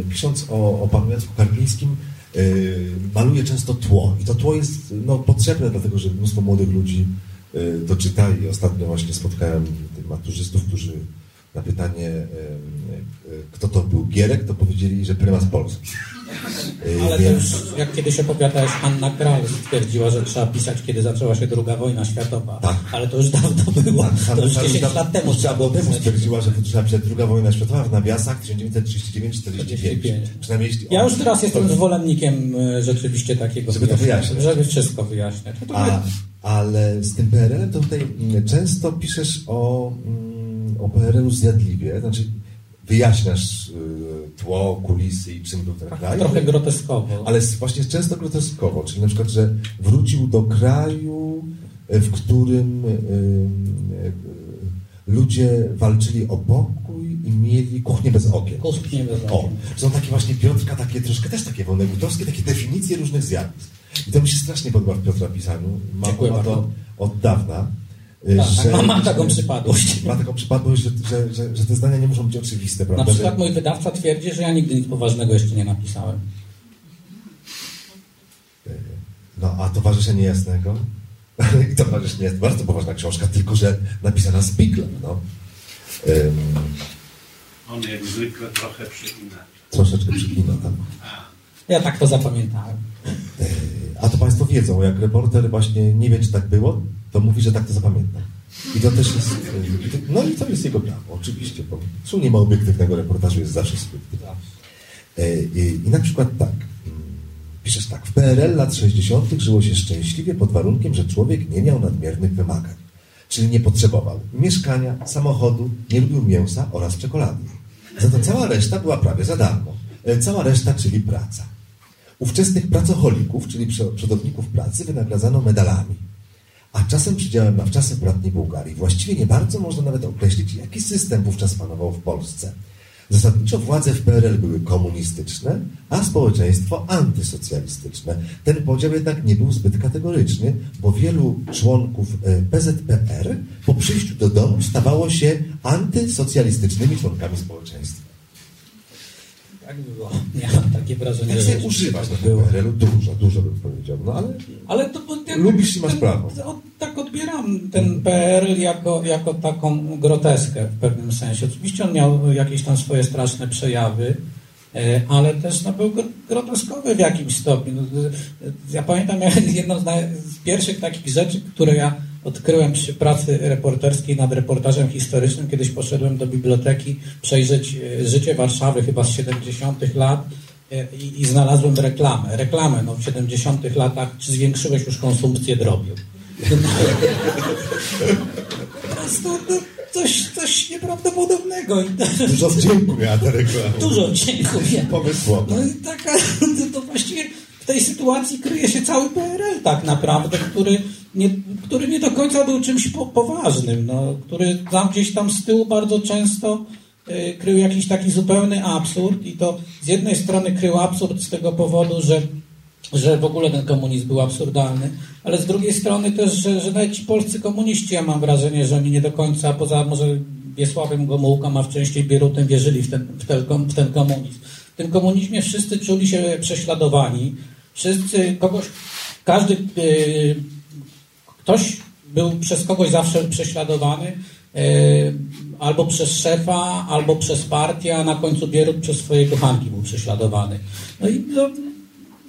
[SPEAKER 2] y, pisząc o, o panu Jacku Karpińskim, y, maluje często tło. I to tło jest no, potrzebne, dlatego że mnóstwo młodych ludzi y, to czyta i ostatnio właśnie spotkałem maturzystów, którzy na pytanie, y, kto to był Gierek, to powiedzieli, że prymas Polski. Y,
[SPEAKER 3] Ale to
[SPEAKER 2] więc-
[SPEAKER 3] już, jak kiedyś opowiadałeś, Anna Kral stwierdziła, że trzeba pisać, kiedy zaczęła się druga wojna światowa.
[SPEAKER 2] Tak.
[SPEAKER 3] Ale to już dawno było.
[SPEAKER 2] Tak,
[SPEAKER 3] to już
[SPEAKER 2] Hanna
[SPEAKER 3] 10
[SPEAKER 2] Karol
[SPEAKER 3] lat temu trzeba było
[SPEAKER 2] temu
[SPEAKER 3] pisać.
[SPEAKER 2] stwierdziła, że to trzeba pisać druga wojna światowa w nawiasach 1939-45. Przynajmniej jeśli
[SPEAKER 3] Ja już teraz jestem
[SPEAKER 2] to-
[SPEAKER 3] zwolennikiem e, rzeczywiście takiego
[SPEAKER 2] Żeby to wyjaśniać.
[SPEAKER 3] Żeby wszystko wyjaśniać. No to
[SPEAKER 2] A, ale z tym PRL-em to tutaj często piszesz o, mm, o PRL-u zjadliwie, znaczy wyjaśniasz y, tło, kulisy i czym ten kraj.
[SPEAKER 3] trochę groteskowo.
[SPEAKER 2] Ale właśnie często groteskowo, czyli na przykład, że wrócił do kraju, y, w którym y, ludzie walczyli o pokój i mieli kuchnię bez okien.
[SPEAKER 3] Kuchnię bez
[SPEAKER 2] O,
[SPEAKER 3] okien.
[SPEAKER 2] są takie właśnie Piotrka, takie troszkę też takie wolnegutowskie, takie definicje różnych zjawisk. I to mi się strasznie podoba w Piotra pisaniu. Mam
[SPEAKER 3] Dziękuję
[SPEAKER 2] to
[SPEAKER 3] bardzo.
[SPEAKER 2] od dawna. Y,
[SPEAKER 3] Tak, mam- mam taką przypadłość.
[SPEAKER 2] Ma taką przypadłość, że, że, że, że te zdania nie muszą być oczywiste, prawda?
[SPEAKER 3] Na przykład
[SPEAKER 2] Że-
[SPEAKER 3] mój wydawca twierdzi, że ja nigdy nic poważnego jeszcze nie napisałem.
[SPEAKER 2] No, a Towarzysze Niejasnego? I Towarzysz Niejasny, bardzo poważna książka, tylko że napisana z Biglem, no. Ym,
[SPEAKER 18] On jak zwykle trochę przygina.
[SPEAKER 2] Troszeczkę przygina tam.
[SPEAKER 3] Ja tak to zapamiętałem.
[SPEAKER 2] A to Państwo wiedzą, jak reporter właśnie nie wie, czy tak było, to mówi, że tak to zapamięta. I to też jest, e, no i to jest jego prawo, oczywiście, bo tu nie ma obiektywnego reportażu, jest zawsze subiektywny. E, I, I na przykład tak, mm, piszesz tak, w PRL lat 60. żyło się szczęśliwie pod warunkiem, że człowiek nie miał nadmiernych wymagań, czyli nie potrzebował mieszkania, samochodu, nie lubił mięsa oraz czekolady. Za to cała reszta była prawie za darmo. E, Cała reszta, czyli praca. Ówczesnych pracocholików, czyli przodowników pracy, wynagradzano medalami. A czasem przydziałem na wczasy bratniej Bułgarii. Właściwie nie bardzo można nawet określić, jaki system wówczas panował w Polsce. Zasadniczo władze w PRL były komunistyczne, a społeczeństwo antysocjalistyczne. Ten podział jednak nie był zbyt kategoryczny, bo wielu członków e, PZPR po przyjściu do domu stawało się antysocjalistycznymi członkami społeczeństwa.
[SPEAKER 3] Tak było. Miałem takie wrażenie,
[SPEAKER 2] Tak
[SPEAKER 3] że
[SPEAKER 2] sobie używasz do
[SPEAKER 3] było.
[SPEAKER 2] PRL-u dużo, dużo bym powiedział, no ale
[SPEAKER 3] Ale to jak,
[SPEAKER 2] lubisz i masz prawo.
[SPEAKER 3] o, tak odbieram ten PRL jako, jako taką groteskę w pewnym sensie. Oczywiście on miał jakieś tam swoje straszne przejawy, e, ale też no, był gr- groteskowy w jakimś stopniu. Ja pamiętam jedną z, z pierwszych takich rzeczy, które ja odkryłem przy pracy reporterskiej nad reportażem historycznym. Kiedyś poszedłem do biblioteki przejrzeć e, życie Warszawy chyba z 70 lat e, i, i znalazłem reklamę. Reklamę no, w 70 latach, czy zwiększyłeś już konsumpcję drobiu. Po prostu no, coś, coś nieprawdopodobnego.
[SPEAKER 2] Dużo wdzięku miała ta reklama.
[SPEAKER 3] Dużo wdzięku miała.
[SPEAKER 2] Pomysłowa.
[SPEAKER 3] No i taka, to właściwie w tej sytuacji kryje się cały PRL tak naprawdę, który nie, który nie do końca był czymś po, poważnym, no, który tam gdzieś tam z tyłu bardzo często y, krył jakiś taki zupełny absurd i to z jednej strony krył absurd z tego powodu, że że w ogóle ten komunizm był absurdalny, ale z drugiej strony też, że, że nawet ci polscy komuniści, ja mam wrażenie, że oni nie do końca, poza może Wiesławem Gomułką, a w częściej Bierutem wierzyli w ten, w, ten, w ten komunizm. W tym komunizmie wszyscy czuli się prześladowani, wszyscy, kogoś, każdy, yy, ktoś był przez kogoś zawsze prześladowany, yy, albo przez szefa, albo przez partię, a na końcu Bierut przez swoje kochanki był prześladowany. No i no,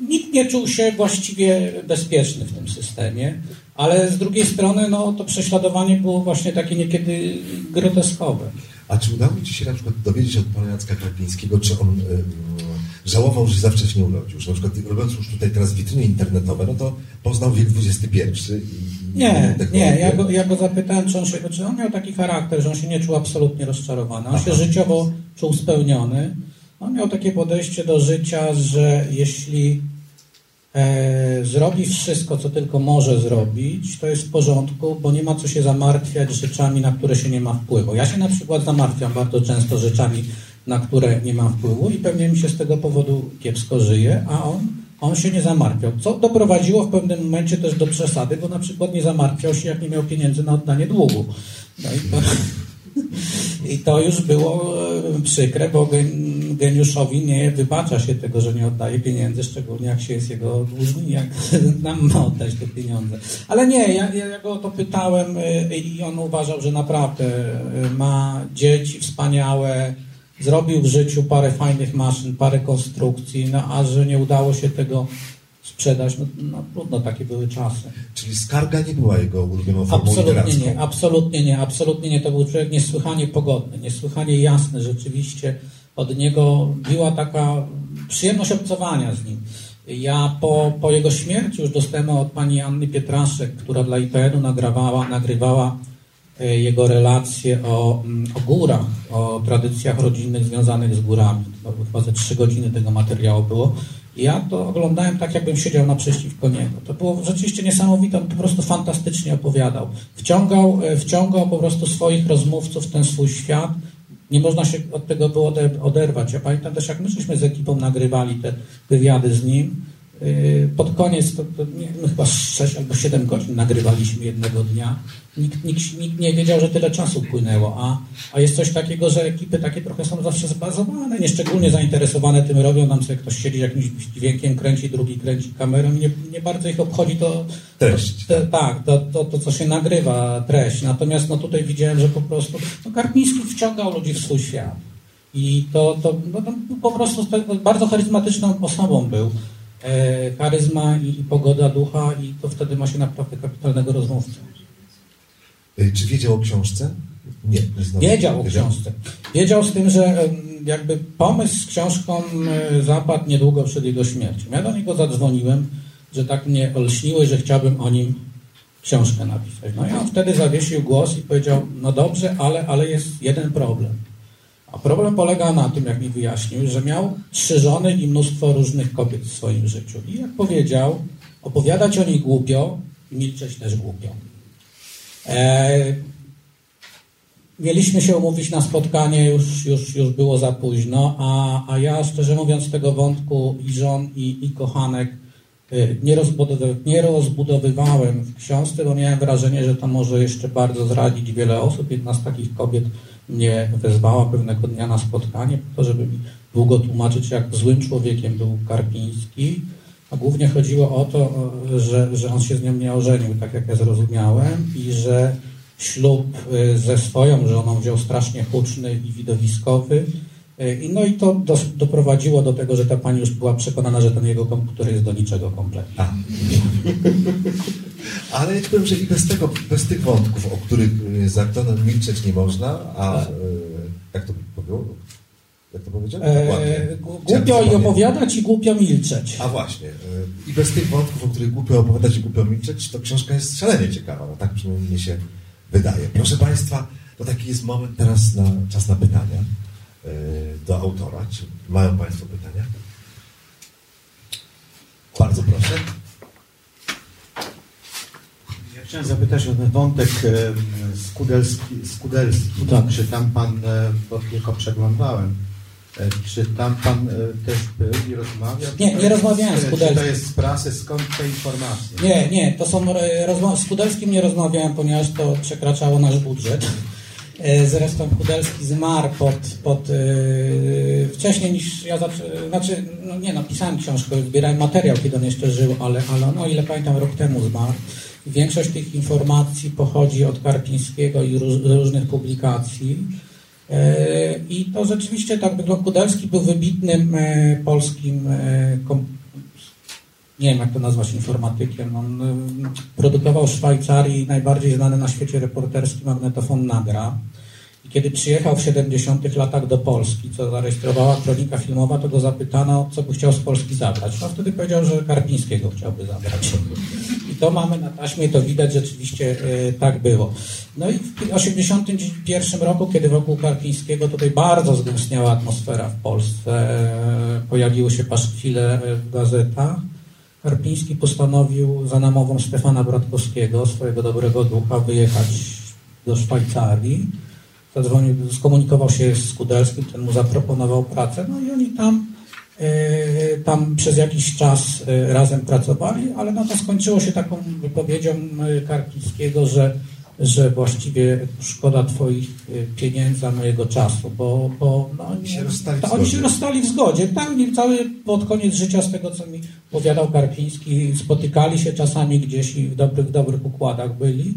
[SPEAKER 3] nikt nie czuł się właściwie bezpieczny w tym systemie, ale z drugiej strony no, to prześladowanie było właśnie takie niekiedy groteskowe.
[SPEAKER 2] A czy udało Ci się na przykład dowiedzieć od pana Jacka Karpińskiego, czy on żałował, że się za wcześnie urodził? Że na przykład robiąc już tutaj teraz witryny internetowe, no to poznał wiek XXI i,
[SPEAKER 3] Nie, nie, ja go, ja go zapytałem, czy on, się, czy on miał taki charakter, że on się nie czuł absolutnie rozczarowany. On się życiowo czuł spełniony. On miał takie podejście do życia, że jeśli e, zrobi wszystko, co tylko może zrobić, to jest w porządku, bo nie ma co się zamartwiać rzeczami, na które się nie ma wpływu. Ja się na przykład zamartwiam bardzo często rzeczami, na które nie mam wpływu i pewnie mi się z tego powodu kiepsko żyje, a on, on się nie zamartwiał. Co doprowadziło w pewnym momencie też do przesady, bo na przykład nie zamartwiał się, jak nie miał pieniędzy na oddanie długu. No i to, i to już było e, przykre, bo gen- geniuszowi nie wybacza się tego, że nie oddaje pieniędzy, szczególnie jak się jest jego dłużny, jak nam ma oddać te pieniądze. Ale nie, ja, ja go o to pytałem y, i on uważał, że naprawdę y, ma dzieci wspaniałe, zrobił w życiu parę fajnych maszyn, parę konstrukcji, no a że nie udało się tego sprzedać, no, no trudno, takie były czasy.
[SPEAKER 2] Czyli skarga nie była jego ulubioną formą
[SPEAKER 3] Absolutnie
[SPEAKER 2] literacką.
[SPEAKER 3] nie, absolutnie nie, absolutnie nie. To był człowiek niesłychanie pogodny, niesłychanie jasny. Rzeczywiście od niego biła taka przyjemność obcowania z nim. Ja po, po jego śmierci już dostałem od pani Anny Pietraszek, która dla IPN-u nagrywała, nagrywała jego relacje o, mm, o górach, o tradycjach rodzinnych związanych z górami. To chyba ze trzy godziny tego materiału było. Ja to oglądałem tak, jakbym siedział naprzeciwko niego. To było rzeczywiście niesamowite, on po prostu fantastycznie opowiadał. Wciągał, e, wciągał po prostu swoich rozmówców w ten swój świat. Nie można się od tego było ode- oderwać. Ja pamiętam też, jak my żeśmy z ekipą nagrywali te wywiady z nim. Yy, Pod koniec, my chyba 6 albo 7 godzin nagrywaliśmy jednego dnia. Nikt, nikt, nikt nie wiedział, że tyle czasu płynęło, a, a jest coś takiego, że ekipy takie trochę są zawsze zbazowane, nieszczególnie zainteresowane tym robią, tam sobie ktoś siedzi jakimś dźwiękiem, kręci, drugi kręci kamerą i nie, nie bardzo ich obchodzi to,
[SPEAKER 2] Treść.
[SPEAKER 3] to, tak, to, to, to, co się nagrywa, treść. Natomiast no, tutaj widziałem, że po prostu no, Karpiński wciągał ludzi w swój świat. I to, to no, no, po prostu bardzo charyzmatyczną osobą był. E, charyzma i, i pogoda ducha i to wtedy ma się naprawdę kapitalnego rozmówcę.
[SPEAKER 2] E, czy wiedział o książce? Nie.
[SPEAKER 3] nie wiedział o książce. Wiedział z tym, że jakby pomysł z książką e, zapadł niedługo przed jego śmiercią. Ja do niego zadzwoniłem, że tak mnie olśniły, że chciałbym o nim książkę napisać. No i on wtedy zawiesił głos i powiedział, no dobrze, ale, ale jest jeden problem. A problem polega na tym, jak mi wyjaśnił, że miał trzy żony i mnóstwo różnych kobiet w swoim życiu. I jak powiedział, opowiadać o nich głupio milczeć też głupio. E, mieliśmy się umówić na spotkanie, już, już, już było za późno, a, a ja szczerze mówiąc tego wątku i żon, i, i kochanek y, nie, rozbudowy, nie rozbudowywałem w książce, bo miałem wrażenie, że to może jeszcze bardzo zradzić wiele osób. Jedna z takich kobiet mnie wezwała pewnego dnia na spotkanie po to, żeby mi długo tłumaczyć, jak złym człowiekiem był Karpiński. A głównie chodziło o to, że, że on się z nią nie ożenił, tak jak ja zrozumiałem, i że ślub y, ze swoją żoną wziął strasznie huczny i widowiskowy. Y, no i to do, doprowadziło do tego, że ta pani już była przekonana, że ten jego komputer jest do niczego kompletnie.
[SPEAKER 2] Ale ja powiem, że i bez tego, bez tych wątków, o których y, z aktorem milczeć nie można, a jak to powiedział? Jak to powiedział?
[SPEAKER 3] E, głupio i opowiadać i głupio milczeć.
[SPEAKER 2] A właśnie. I bez tych wątków, o których głupio opowiadać i głupio milczeć, to książka jest szalenie ciekawa. No tak przynajmniej mi się wydaje. Proszę Państwa, to taki jest moment teraz na czas na pytania do autora. Czy mają Państwo pytania? Bardzo proszę.
[SPEAKER 19] Chciałem zapytać o ten wątek e, skudelski, skudelski. Tak. Czy tam Pan, e, bo tylko przeglądałem, czy tam Pan też był i rozmawiał?
[SPEAKER 3] Nie, nie rozmawiałem z Kudelskim.
[SPEAKER 19] Czy to jest z prasy? Skąd te informacje?
[SPEAKER 3] Nie, nie, to są rozmowy. Z Kudelskim nie rozmawiałem, ponieważ to przekraczało nasz budżet. Zresztą Kudelski zmarł pod, pod yy, wcześniej niż ja zacząłem, znaczy, no nie, napisałem książkę, zbierałem materiał, kiedy on jeszcze żył, ale, ale no ile pamiętam, rok temu zmarł. Większość tych informacji pochodzi od Karpińskiego i róż, różnych publikacji. E, I to rzeczywiście tak wygląda. Kudelski był wybitnym e, polskim, e, nie wiem jak to nazwać, informatykiem. On produkował w Szwajcarii najbardziej znany na świecie reporterski magnetofon Nagra. I kiedy przyjechał w 70 latach do Polski, co zarejestrowała kronika filmowa, to go zapytano, co by chciał z Polski zabrać. No wtedy powiedział, że Karpińskiego chciałby zabrać. To mamy na taśmie, to widać rzeczywiście e, tak było. No i w 1981 roku, kiedy wokół Karpińskiego tutaj bardzo zgęstniała atmosfera w Polsce, e, pojawiły się paszkwile w gazetach, Karpiński postanowił za namową Stefana Bratkowskiego, swojego dobrego ducha, wyjechać do Szwajcarii zadzwonił, skomunikował się z Skudelskim, ten mu zaproponował pracę, no i oni tam, e, tam przez jakiś czas e, razem pracowali, ale no to skończyło się taką wypowiedzią e, Karpińskiego, że, że właściwie szkoda twoich pieniędzy, a mojego czasu, bo, bo no,
[SPEAKER 2] oni, się
[SPEAKER 3] oni się rozstali w zgodzie. Tak, cały pod koniec życia, z tego co mi powiadał Karpiński, spotykali się czasami gdzieś i w dobrych, dobrych układach byli.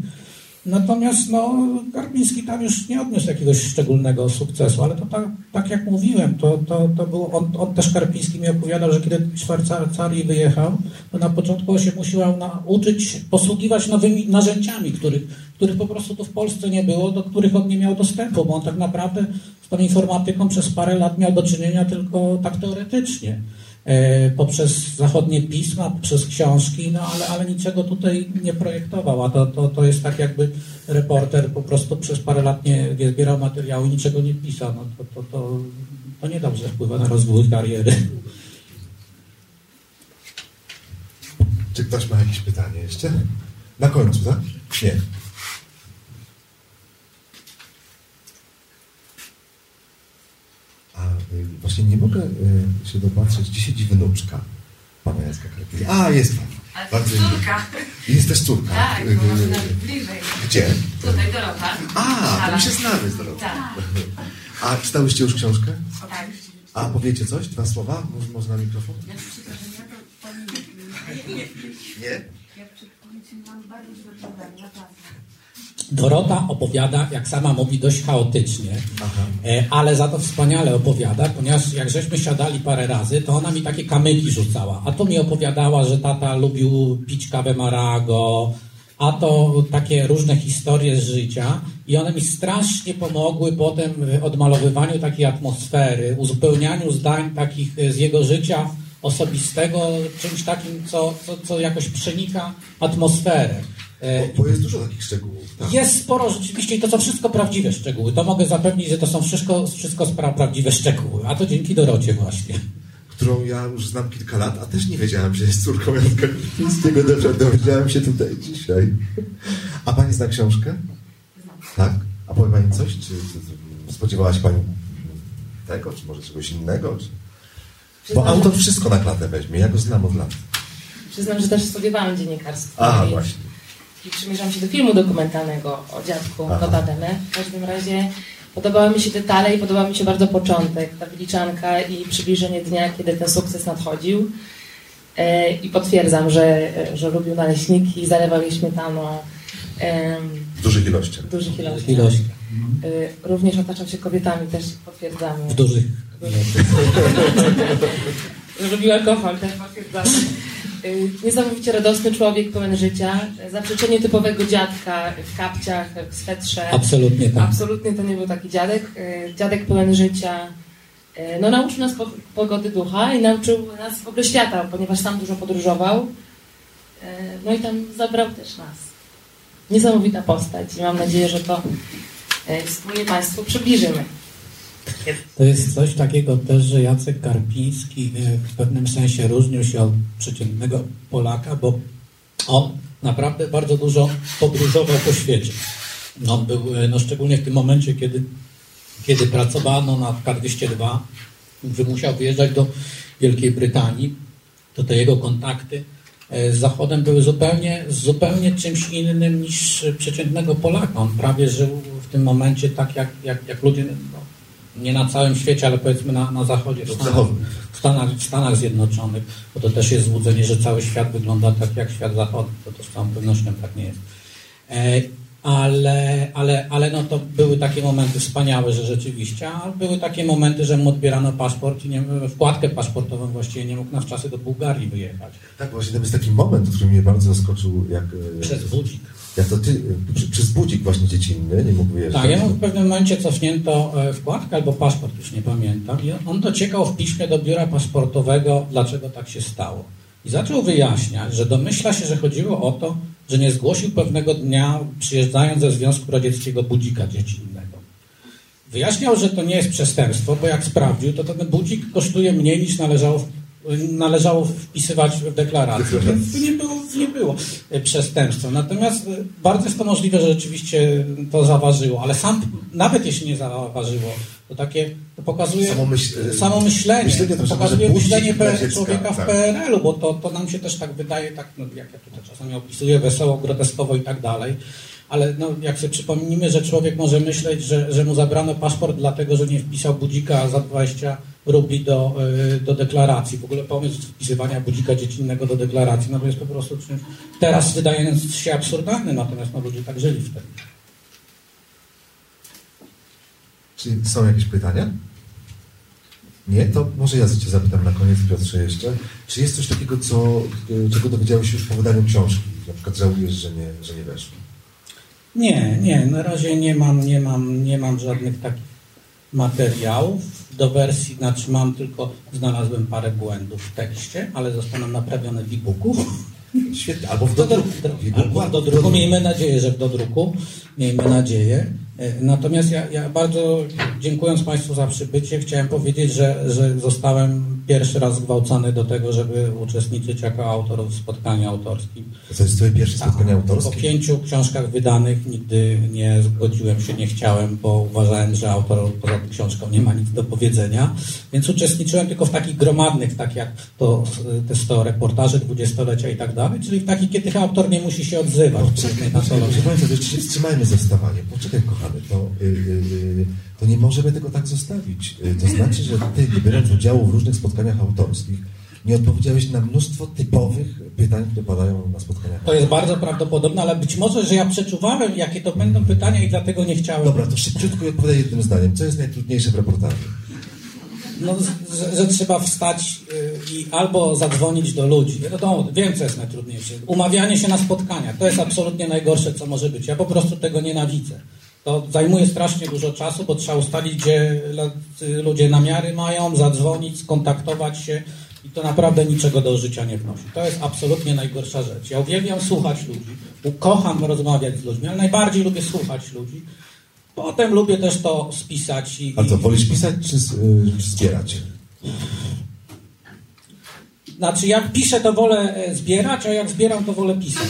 [SPEAKER 3] Natomiast no, Karpiński tam już nie odniósł jakiegoś szczególnego sukcesu, ale to tak, tak jak mówiłem, to, to, to było, on, on też Karpiński mi opowiadał, że kiedy Szwajcarii wyjechał, to na początku się musiał nauczyć posługiwać nowymi narzędziami, których, których po prostu tu w Polsce nie było, do których on nie miał dostępu, bo on tak naprawdę z tą informatyką przez parę lat miał do czynienia tylko tak teoretycznie. E, poprzez zachodnie pisma, poprzez książki, no ale, ale niczego tutaj nie projektował, a to, to, to jest tak jakby reporter po prostu przez parę lat nie, nie zbierał materiału i niczego nie pisał. No to, to, to, to niedobrze wpływa na rozwój kariery.
[SPEAKER 2] Czy ktoś ma jakieś pytanie jeszcze? Na końcu, tak? Nie. A y, właśnie nie mogę y, się dopatrzeć, gdzie siedzi wnuczka pana Jacka Karpińskiego. A, jest pan.
[SPEAKER 20] Bardzo córka.
[SPEAKER 2] Jest też córka.
[SPEAKER 20] Tak, bo
[SPEAKER 2] y,
[SPEAKER 20] bliżej.
[SPEAKER 2] Gdzie?
[SPEAKER 20] Tutaj Dorota.
[SPEAKER 2] A, to my się znamy z Dorotą.
[SPEAKER 20] Tak.
[SPEAKER 2] A czytałyście już książkę?
[SPEAKER 20] Tak.
[SPEAKER 2] A powiecie coś? Dwa słowa? Może, może na mikrofon?
[SPEAKER 20] Ja przepraszam, ja to pani nie.
[SPEAKER 2] Nie?
[SPEAKER 20] Ja przed policją mam bardzo źle podanie, naprawdę.
[SPEAKER 3] Dorota opowiada, jak sama mówi, dość chaotycznie, e, ale za to wspaniale opowiada, ponieważ jak żeśmy siadali parę razy, to ona mi takie kamyki rzucała. A to mi opowiadała, że tata lubił pić kawę Marago, a to takie różne historie z życia i one mi strasznie pomogły potem w odmalowywaniu takiej atmosfery, uzupełnianiu zdań takich z jego życia osobistego czymś takim, co, co, co jakoś przenika atmosferę. E,
[SPEAKER 2] Bo jest dużo takich szczegółów. Tak.
[SPEAKER 3] Jest sporo rzeczywiście i to są wszystko prawdziwe szczegóły. To mogę zapewnić, że to są wszystko, wszystko prawdziwe szczegóły. A to dzięki Dorocie właśnie.
[SPEAKER 2] którą ja już znam kilka lat, a też nie wiedziałem, że jest córką Jacka Kwiecińskiego. Dobrze, dowiedziałem się tutaj dzisiaj. A pani zna książkę? Tak? A powie pani coś? Czy, czy spodziewałaś pani tego, czy może czegoś innego? Czy... Bo autor wszystko na klatę weźmie, ja go znam od lat.
[SPEAKER 19] Przyznam, że też studiowałam dziennikarstwo.
[SPEAKER 2] A,
[SPEAKER 19] i,
[SPEAKER 2] właśnie.
[SPEAKER 19] I przymierzam się do filmu dokumentalnego o dziadku, notabene. W każdym razie podobały mi się detale i podobał mi się bardzo początek, ta wyliczanka i przybliżenie dnia, kiedy ten sukces nadchodził. E, I potwierdzam, że, że lubił naleśniki, zalewał je śmietaną.
[SPEAKER 2] W dużych ilościach.
[SPEAKER 19] w dużych ilościach.
[SPEAKER 3] Ilościach.
[SPEAKER 19] E, Również otaczał się kobietami, też potwierdzamy.
[SPEAKER 3] W dużych
[SPEAKER 19] Że lubił alkohol, też potwierdzamy. Niesamowicie radosny człowiek, pełen życia. Zaprzeczenie typowego dziadka w kapciach, w swetrze.
[SPEAKER 3] Absolutnie tak.
[SPEAKER 19] Absolutnie to nie był taki dziadek. Y, Dziadek pełen życia. Y, No nauczył nas po- pogody ducha i nauczył nas w ogóle świata, ponieważ sam dużo podróżował. Y, No i tam zabrał też nas. Niesamowita postać i mam nadzieję, że to wspólnie Państwu przybliżymy.
[SPEAKER 3] To jest coś takiego też, że Jacek Karpiński e, w pewnym sensie różnił się od przeciętnego Polaka, bo on naprawdę bardzo dużo podróżował po świecie. No, był, e, no, szczególnie w tym momencie, kiedy, kiedy pracowano nad K202, że musiał wyjeżdżać do Wielkiej Brytanii, to te jego kontakty e, z Zachodem były zupełnie, zupełnie czymś innym niż przeciętnego Polaka. On prawie żył w tym momencie tak, jak, jak, jak ludzie, no, nie na całym świecie, ale powiedzmy na, na Zachodzie, w Stanach, w, Stanach, w Stanach Zjednoczonych, bo to też jest złudzenie, że cały świat wygląda tak jak świat zachodni, to, to z całą pewnością tak nie jest. E, ale, ale, ale no to były takie momenty wspaniałe, że rzeczywiście, a były takie momenty, że mu odbierano paszport i nie, wkładkę paszportową właściwie nie mógł na wczasy do Bułgarii wyjechać.
[SPEAKER 2] Tak, właśnie tam jest taki moment, który mnie bardzo zaskoczył, jak... e,
[SPEAKER 3] Przez budzik.
[SPEAKER 2] Jak to ty, e, przy- przez budzik właśnie dziecinny, nie mógł wyjeżdżać.
[SPEAKER 3] Tak, jemu w pewnym momencie cofnięto e, wkładkę albo paszport, już nie pamiętam. I on dociekał w piśmie do biura paszportowego, dlaczego tak się stało. I zaczął wyjaśniać, że domyśla się, że chodziło o to, że nie zgłosił pewnego dnia, przyjeżdżając ze Związku Radzieckiego, budzika dziecinnego. Wyjaśniał, że to nie jest przestępstwo, bo jak sprawdził, to ten budzik kosztuje mniej niż należało, należało wpisywać w deklaracji, więc to nie było, nie było e, przestępstwem. Natomiast e, bardzo jest to możliwe, że rzeczywiście to zaważyło, ale sam, nawet jeśli nie zaważyło, to takie to pokazuje
[SPEAKER 2] Samo myśl-
[SPEAKER 3] samo myślenie,
[SPEAKER 2] to,
[SPEAKER 3] to pokazuje myślenie człowieka w
[SPEAKER 2] tak.
[SPEAKER 3] PRL-u, bo to, to nam się też tak wydaje, tak, no, jak ja tutaj czasami opisuję, wesoło, groteskowo i tak dalej. Ale no, jak sobie przypomnimy, że człowiek może myśleć, że, że mu zabrano paszport dlatego, że nie wpisał budzika za 20 rubli do, y, do deklaracji. W ogóle pomysł wpisywania budzika dziecinnego do deklaracji, no to jest po prostu czymś teraz wydając się absurdalny, natomiast no, ludzie tak żyli wtedy.
[SPEAKER 2] Czy są jakieś pytania? Nie? To może ja Cię zapytam na koniec, Piotrze, jeszcze. Czy jest coś takiego, co, czego dowiedziałeś się już po wydaniu książki? Na przykład żałujesz, że nie, że nie weszło?
[SPEAKER 3] Nie, nie, na razie nie mam, nie mam, nie mam żadnych takich materiałów. Do wersji, znaczy mam tylko, znalazłem parę błędów w tekście, ale zostaną naprawione w e-booku.
[SPEAKER 2] Świetnie, albo w dodruku.
[SPEAKER 3] Albo w dodruku. Miejmy nadzieję, że w dodruku. Miejmy nadzieję. E, Natomiast ja, ja bardzo dziękując Państwu za przybycie, chciałem powiedzieć, że, że zostałem pierwszy raz zgwałcony do tego, żeby uczestniczyć jako autor w spotkaniu autorskim.
[SPEAKER 2] To jest Twoje pierwsze spotkanie
[SPEAKER 3] Po
[SPEAKER 2] autorskie?
[SPEAKER 3] pięciu książkach wydanych nigdy nie zgodziłem się, nie chciałem, bo uważałem, że autor poza tą książką nie ma nic do powiedzenia. Więc uczestniczyłem tylko w takich gromadnych, tak jak to, te 100 reportaży dwudziestolecia i tak dalej, czyli w takich, kiedy autor nie musi się odzywać.
[SPEAKER 2] Poczekaj, poczekaj, proszę Państwa, wstrzymajmy ze wstawaniem. Poczekaj, kochany, to, y, y, y, to nie możemy tego tak zostawić. To znaczy, że Ty, nie biorąc udziału w różnych spotkaniach autorskich, nie odpowiedziałeś na mnóstwo typowych pytań, które padają na spotkaniach.
[SPEAKER 3] To jest bardzo prawdopodobne, ale być może, że ja przeczuwałem, jakie to będą pytania i dlatego nie chciałem.
[SPEAKER 2] Dobra, to szybciutko odpowiadaj jednym zdaniem. Co jest najtrudniejsze w reportażu?
[SPEAKER 3] No, że, że trzeba wstać i albo zadzwonić do ludzi. No to wiem, co jest najtrudniejsze. Umawianie się na spotkania. To jest absolutnie najgorsze, co może być. Ja po prostu tego nienawidzę. To zajmuje strasznie dużo czasu, bo trzeba ustalić, gdzie le- ludzie namiary mają, zadzwonić, skontaktować się i to naprawdę niczego do życia nie wnosi. To jest absolutnie najgorsza rzecz. Ja uwielbiam słuchać ludzi, kocham rozmawiać z ludźmi, ale najbardziej lubię słuchać ludzi. Potem lubię też to spisać i,
[SPEAKER 2] A co, wolisz pisać czy, y, czy zbierać?
[SPEAKER 3] Znaczy, jak piszę, to wolę e, zbierać, a jak zbieram, to wolę pisać.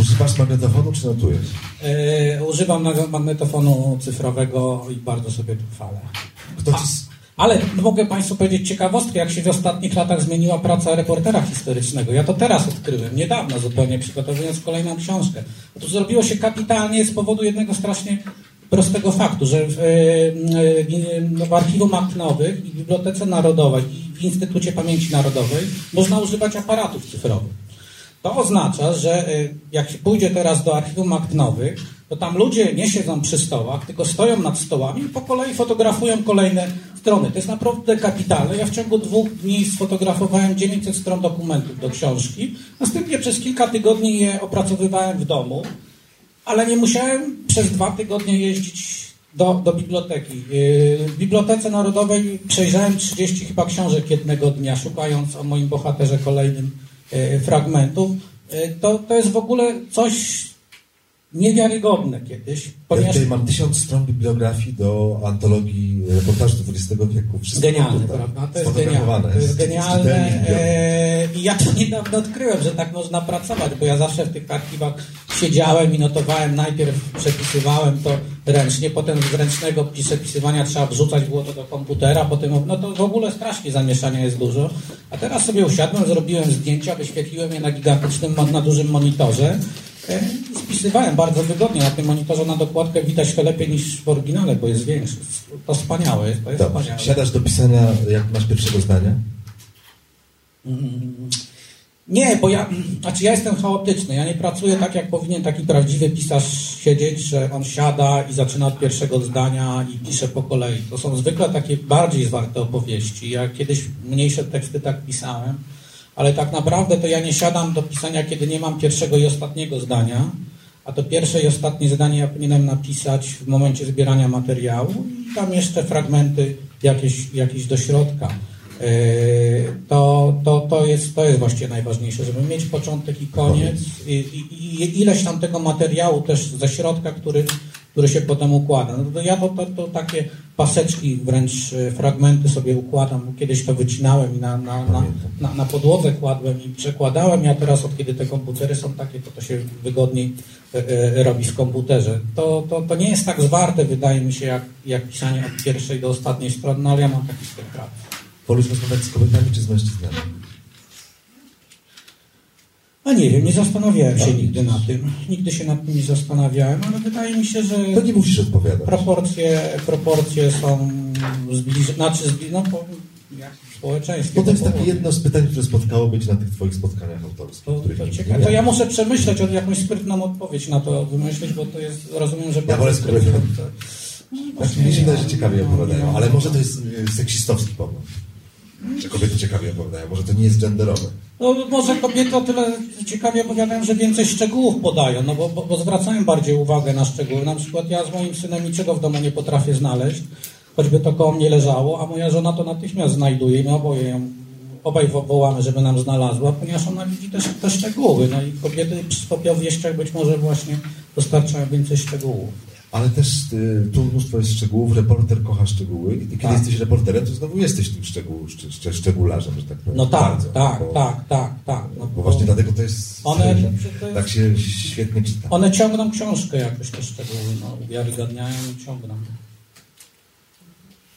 [SPEAKER 2] Używasz magnetofonu czy notujesz?
[SPEAKER 3] E, używam magnetofonu cyfrowego i bardzo sobie to chwalę. A, ale mogę Państwu powiedzieć ciekawostkę, jak się w ostatnich latach zmieniła praca reportera historycznego. Ja to teraz odkryłem, niedawno zupełnie, przygotowując kolejną książkę. To zrobiło się kapitalnie z powodu jednego strasznie prostego faktu, że w, e, e, w Archiwum Akt Nowych i w Bibliotece Narodowej i w Instytucie Pamięci Narodowej można używać aparatów cyfrowych. To oznacza, że y, jak się pójdzie teraz do archiwum akt nowych, to tam ludzie nie siedzą przy stołach, tylko stoją nad stołami i po kolei fotografują kolejne strony. To jest naprawdę kapitalne. Ja w ciągu dwóch dni sfotografowałem 900 stron dokumentów do książki. Następnie przez kilka tygodni je opracowywałem w domu, ale nie musiałem przez dwa tygodnie jeździć do, do biblioteki. Yy, W Bibliotece Narodowej przejrzałem 30 chyba książek jednego dnia, szukając o moim bohaterze kolejnym fragmentów. Yy, To, to jest w ogóle coś niewiarygodne kiedyś,
[SPEAKER 2] Ja
[SPEAKER 3] ponieważ
[SPEAKER 2] tutaj mam tysiąc stron bibliografii do antologii reportaży do XX wieku. Wszystko
[SPEAKER 3] Genialne,
[SPEAKER 2] tutaj
[SPEAKER 3] prawda? To jest genialne. To jest genialne. E, I ja to niedawno odkryłem, że tak można pracować, bo ja zawsze w tych archiwach siedziałem i notowałem, najpierw przepisywałem to ręcznie, potem z ręcznego przepisywania trzeba wrzucać było to do komputera, potem, no to w ogóle strasznie zamieszania jest dużo. A teraz sobie usiadłem, zrobiłem zdjęcia, wyświetliłem je na gigantycznym, na dużym monitorze e, spisywałem bardzo wygodnie. Na tym monitorze na dokładkę widać to lepiej niż w oryginale, bo jest większy. To wspaniałe jest, to jest
[SPEAKER 2] Dobrze.
[SPEAKER 3] wspaniałe.
[SPEAKER 2] Siadasz do pisania, jak masz pierwszego zdania?
[SPEAKER 3] Mm, Nie, bo ja, znaczy ja jestem chaotyczny. Ja nie pracuję tak, jak powinien taki prawdziwy pisarz siedzieć, że on siada i zaczyna od pierwszego zdania i pisze po kolei. To są zwykle takie bardziej zwarte opowieści. Ja kiedyś mniejsze teksty tak pisałem, ale tak naprawdę to ja nie siadam do pisania, kiedy nie mam pierwszego i ostatniego zdania, a to pierwsze i ostatnie zdanie ja powinienem napisać w momencie zbierania materiału i tam jeszcze fragmenty jakieś, jakieś do środka. Yy, To, to, to, jest, to jest właściwie najważniejsze, żeby mieć początek i koniec i, i, i ileś tam tego materiału też ze środka, który, który się potem układa. No to ja to, to, to takie paseczki, wręcz e, fragmenty sobie układam. Kiedyś to wycinałem i na, na, na, na, na podłodze kładłem i przekładałem. Ja teraz, od kiedy te komputery są takie, to to się wygodniej e, e, robi w komputerze. To, to, to nie jest tak zwarte, wydaje mi się, jak, jak pisanie od pierwszej do ostatniej strony, no ale ja mam taki.
[SPEAKER 2] Wolisz rozmawiać z kobietami czy z mężczyznami?
[SPEAKER 3] A nie wiem, nie zastanawiałem się nigdy na tym. Nigdy się nad tym nie zastanawiałem, ale wydaje mi się, że.
[SPEAKER 2] To nie musisz odpowiadać.
[SPEAKER 3] Proporcje, proporcje są zbliżone. Znaczy, zbli... no, po.
[SPEAKER 2] Bo to jest
[SPEAKER 3] po-
[SPEAKER 2] takie jedno z pytań, które spotkało być na tych Twoich spotkaniach autorskich.
[SPEAKER 3] To, to, ciekawe. to ja muszę przemyśleć od jakąś sprytną odpowiedź na to wymyślić, bo to jest, rozumiem, że
[SPEAKER 2] Ja wolę z
[SPEAKER 3] sprytne.
[SPEAKER 2] kobietami. Znaczy, mi się wydaje, że ciekawie opowiadają, ale może to jest y, seksistowski pogląd. Że kobiety ciekawie opowiadają, może to nie jest genderowe.
[SPEAKER 3] No, może kobiety o tyle ciekawie opowiadają, że więcej szczegółów podają, no bo, bo, bo zwracają bardziej uwagę na szczegóły. Na przykład ja z moim synem niczego w domu nie potrafię znaleźć, choćby to koło mnie leżało, a moja żona to natychmiast znajduje i my ją, obaj wo- wołamy, żeby nam znalazła, ponieważ ona widzi też te szczegóły. No i kobiety przy opowieściach być może właśnie dostarczają więcej szczegółów.
[SPEAKER 2] Ale też y, tu mnóstwo jest szczegółów, reporter kocha szczegóły i kiedy
[SPEAKER 3] Tak.
[SPEAKER 2] jesteś reporterem, to znowu jesteś tym szczegół, szcz, szcz, że tak powiem.
[SPEAKER 3] No tak,
[SPEAKER 2] Bardzo,
[SPEAKER 3] tak,
[SPEAKER 2] bo,
[SPEAKER 3] tak, tak, tak. No,
[SPEAKER 2] Bo właśnie dlatego to jest,
[SPEAKER 3] One- to jest-
[SPEAKER 2] tak się świetnie czyta.
[SPEAKER 3] One ciągną książkę jakoś te szczegóły, no, uwiarygadniają i ciągną.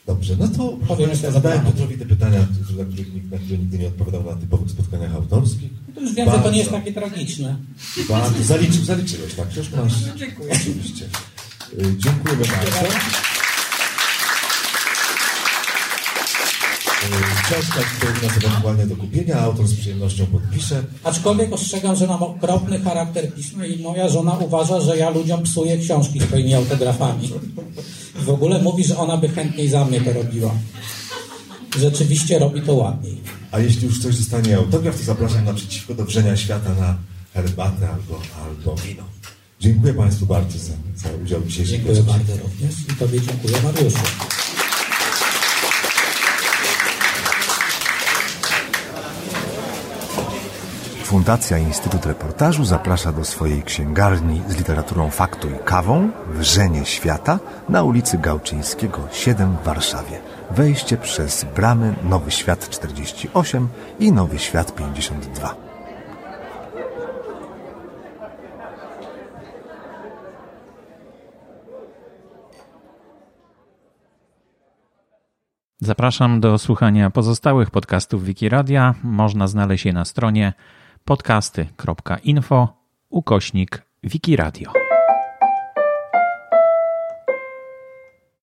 [SPEAKER 2] Dobrze, no to
[SPEAKER 3] Powiem,
[SPEAKER 2] zadałem. Piotrowi te pytania, które- na, których, nikt- na które nigdy nie odpowiadał na typowych spotkaniach autorskich.
[SPEAKER 3] To już wiem, że to
[SPEAKER 2] Bardzo.
[SPEAKER 3] nie jest takie tragiczne.
[SPEAKER 2] Bardzo. Zaliczy, zaliczyłeś, tak? Przecież masz.
[SPEAKER 3] Dziękuję.
[SPEAKER 2] Oczywiście. Dziękujemy bardzo. książka stoi nas ewentualnie do kupienia, autor z przyjemnością podpisze.
[SPEAKER 3] Aczkolwiek ostrzegam, że mam okropny charakter pisma i moja żona uważa, że ja ludziom psuję książki swoimi autografami. I w ogóle mówi, że ona by chętniej za mnie to robiła. Rzeczywiście robi to ładniej.
[SPEAKER 2] A jeśli już ktoś dostanie autograf, to zapraszam naprzeciwko do wrzenia świata na herbatę albo, albo wino. Dziękuję Państwu bardzo za, za udział w dzisiejszym
[SPEAKER 3] Dziękuję bardzo również i Tobie dziękuję Mariuszu.
[SPEAKER 19] Fundacja Instytut Reportażu zaprasza do swojej księgarni z literaturą faktu i kawą Wrzenie Świata na ulicy Gałczyńskiego 7 w Warszawie. Wejście przez bramy Nowy Świat 48 i Nowy Świat 52.
[SPEAKER 21] Zapraszam do słuchania pozostałych podcastów Wikiradia. Można znaleźć je na stronie podcasty.info ukośnik Wikiradio.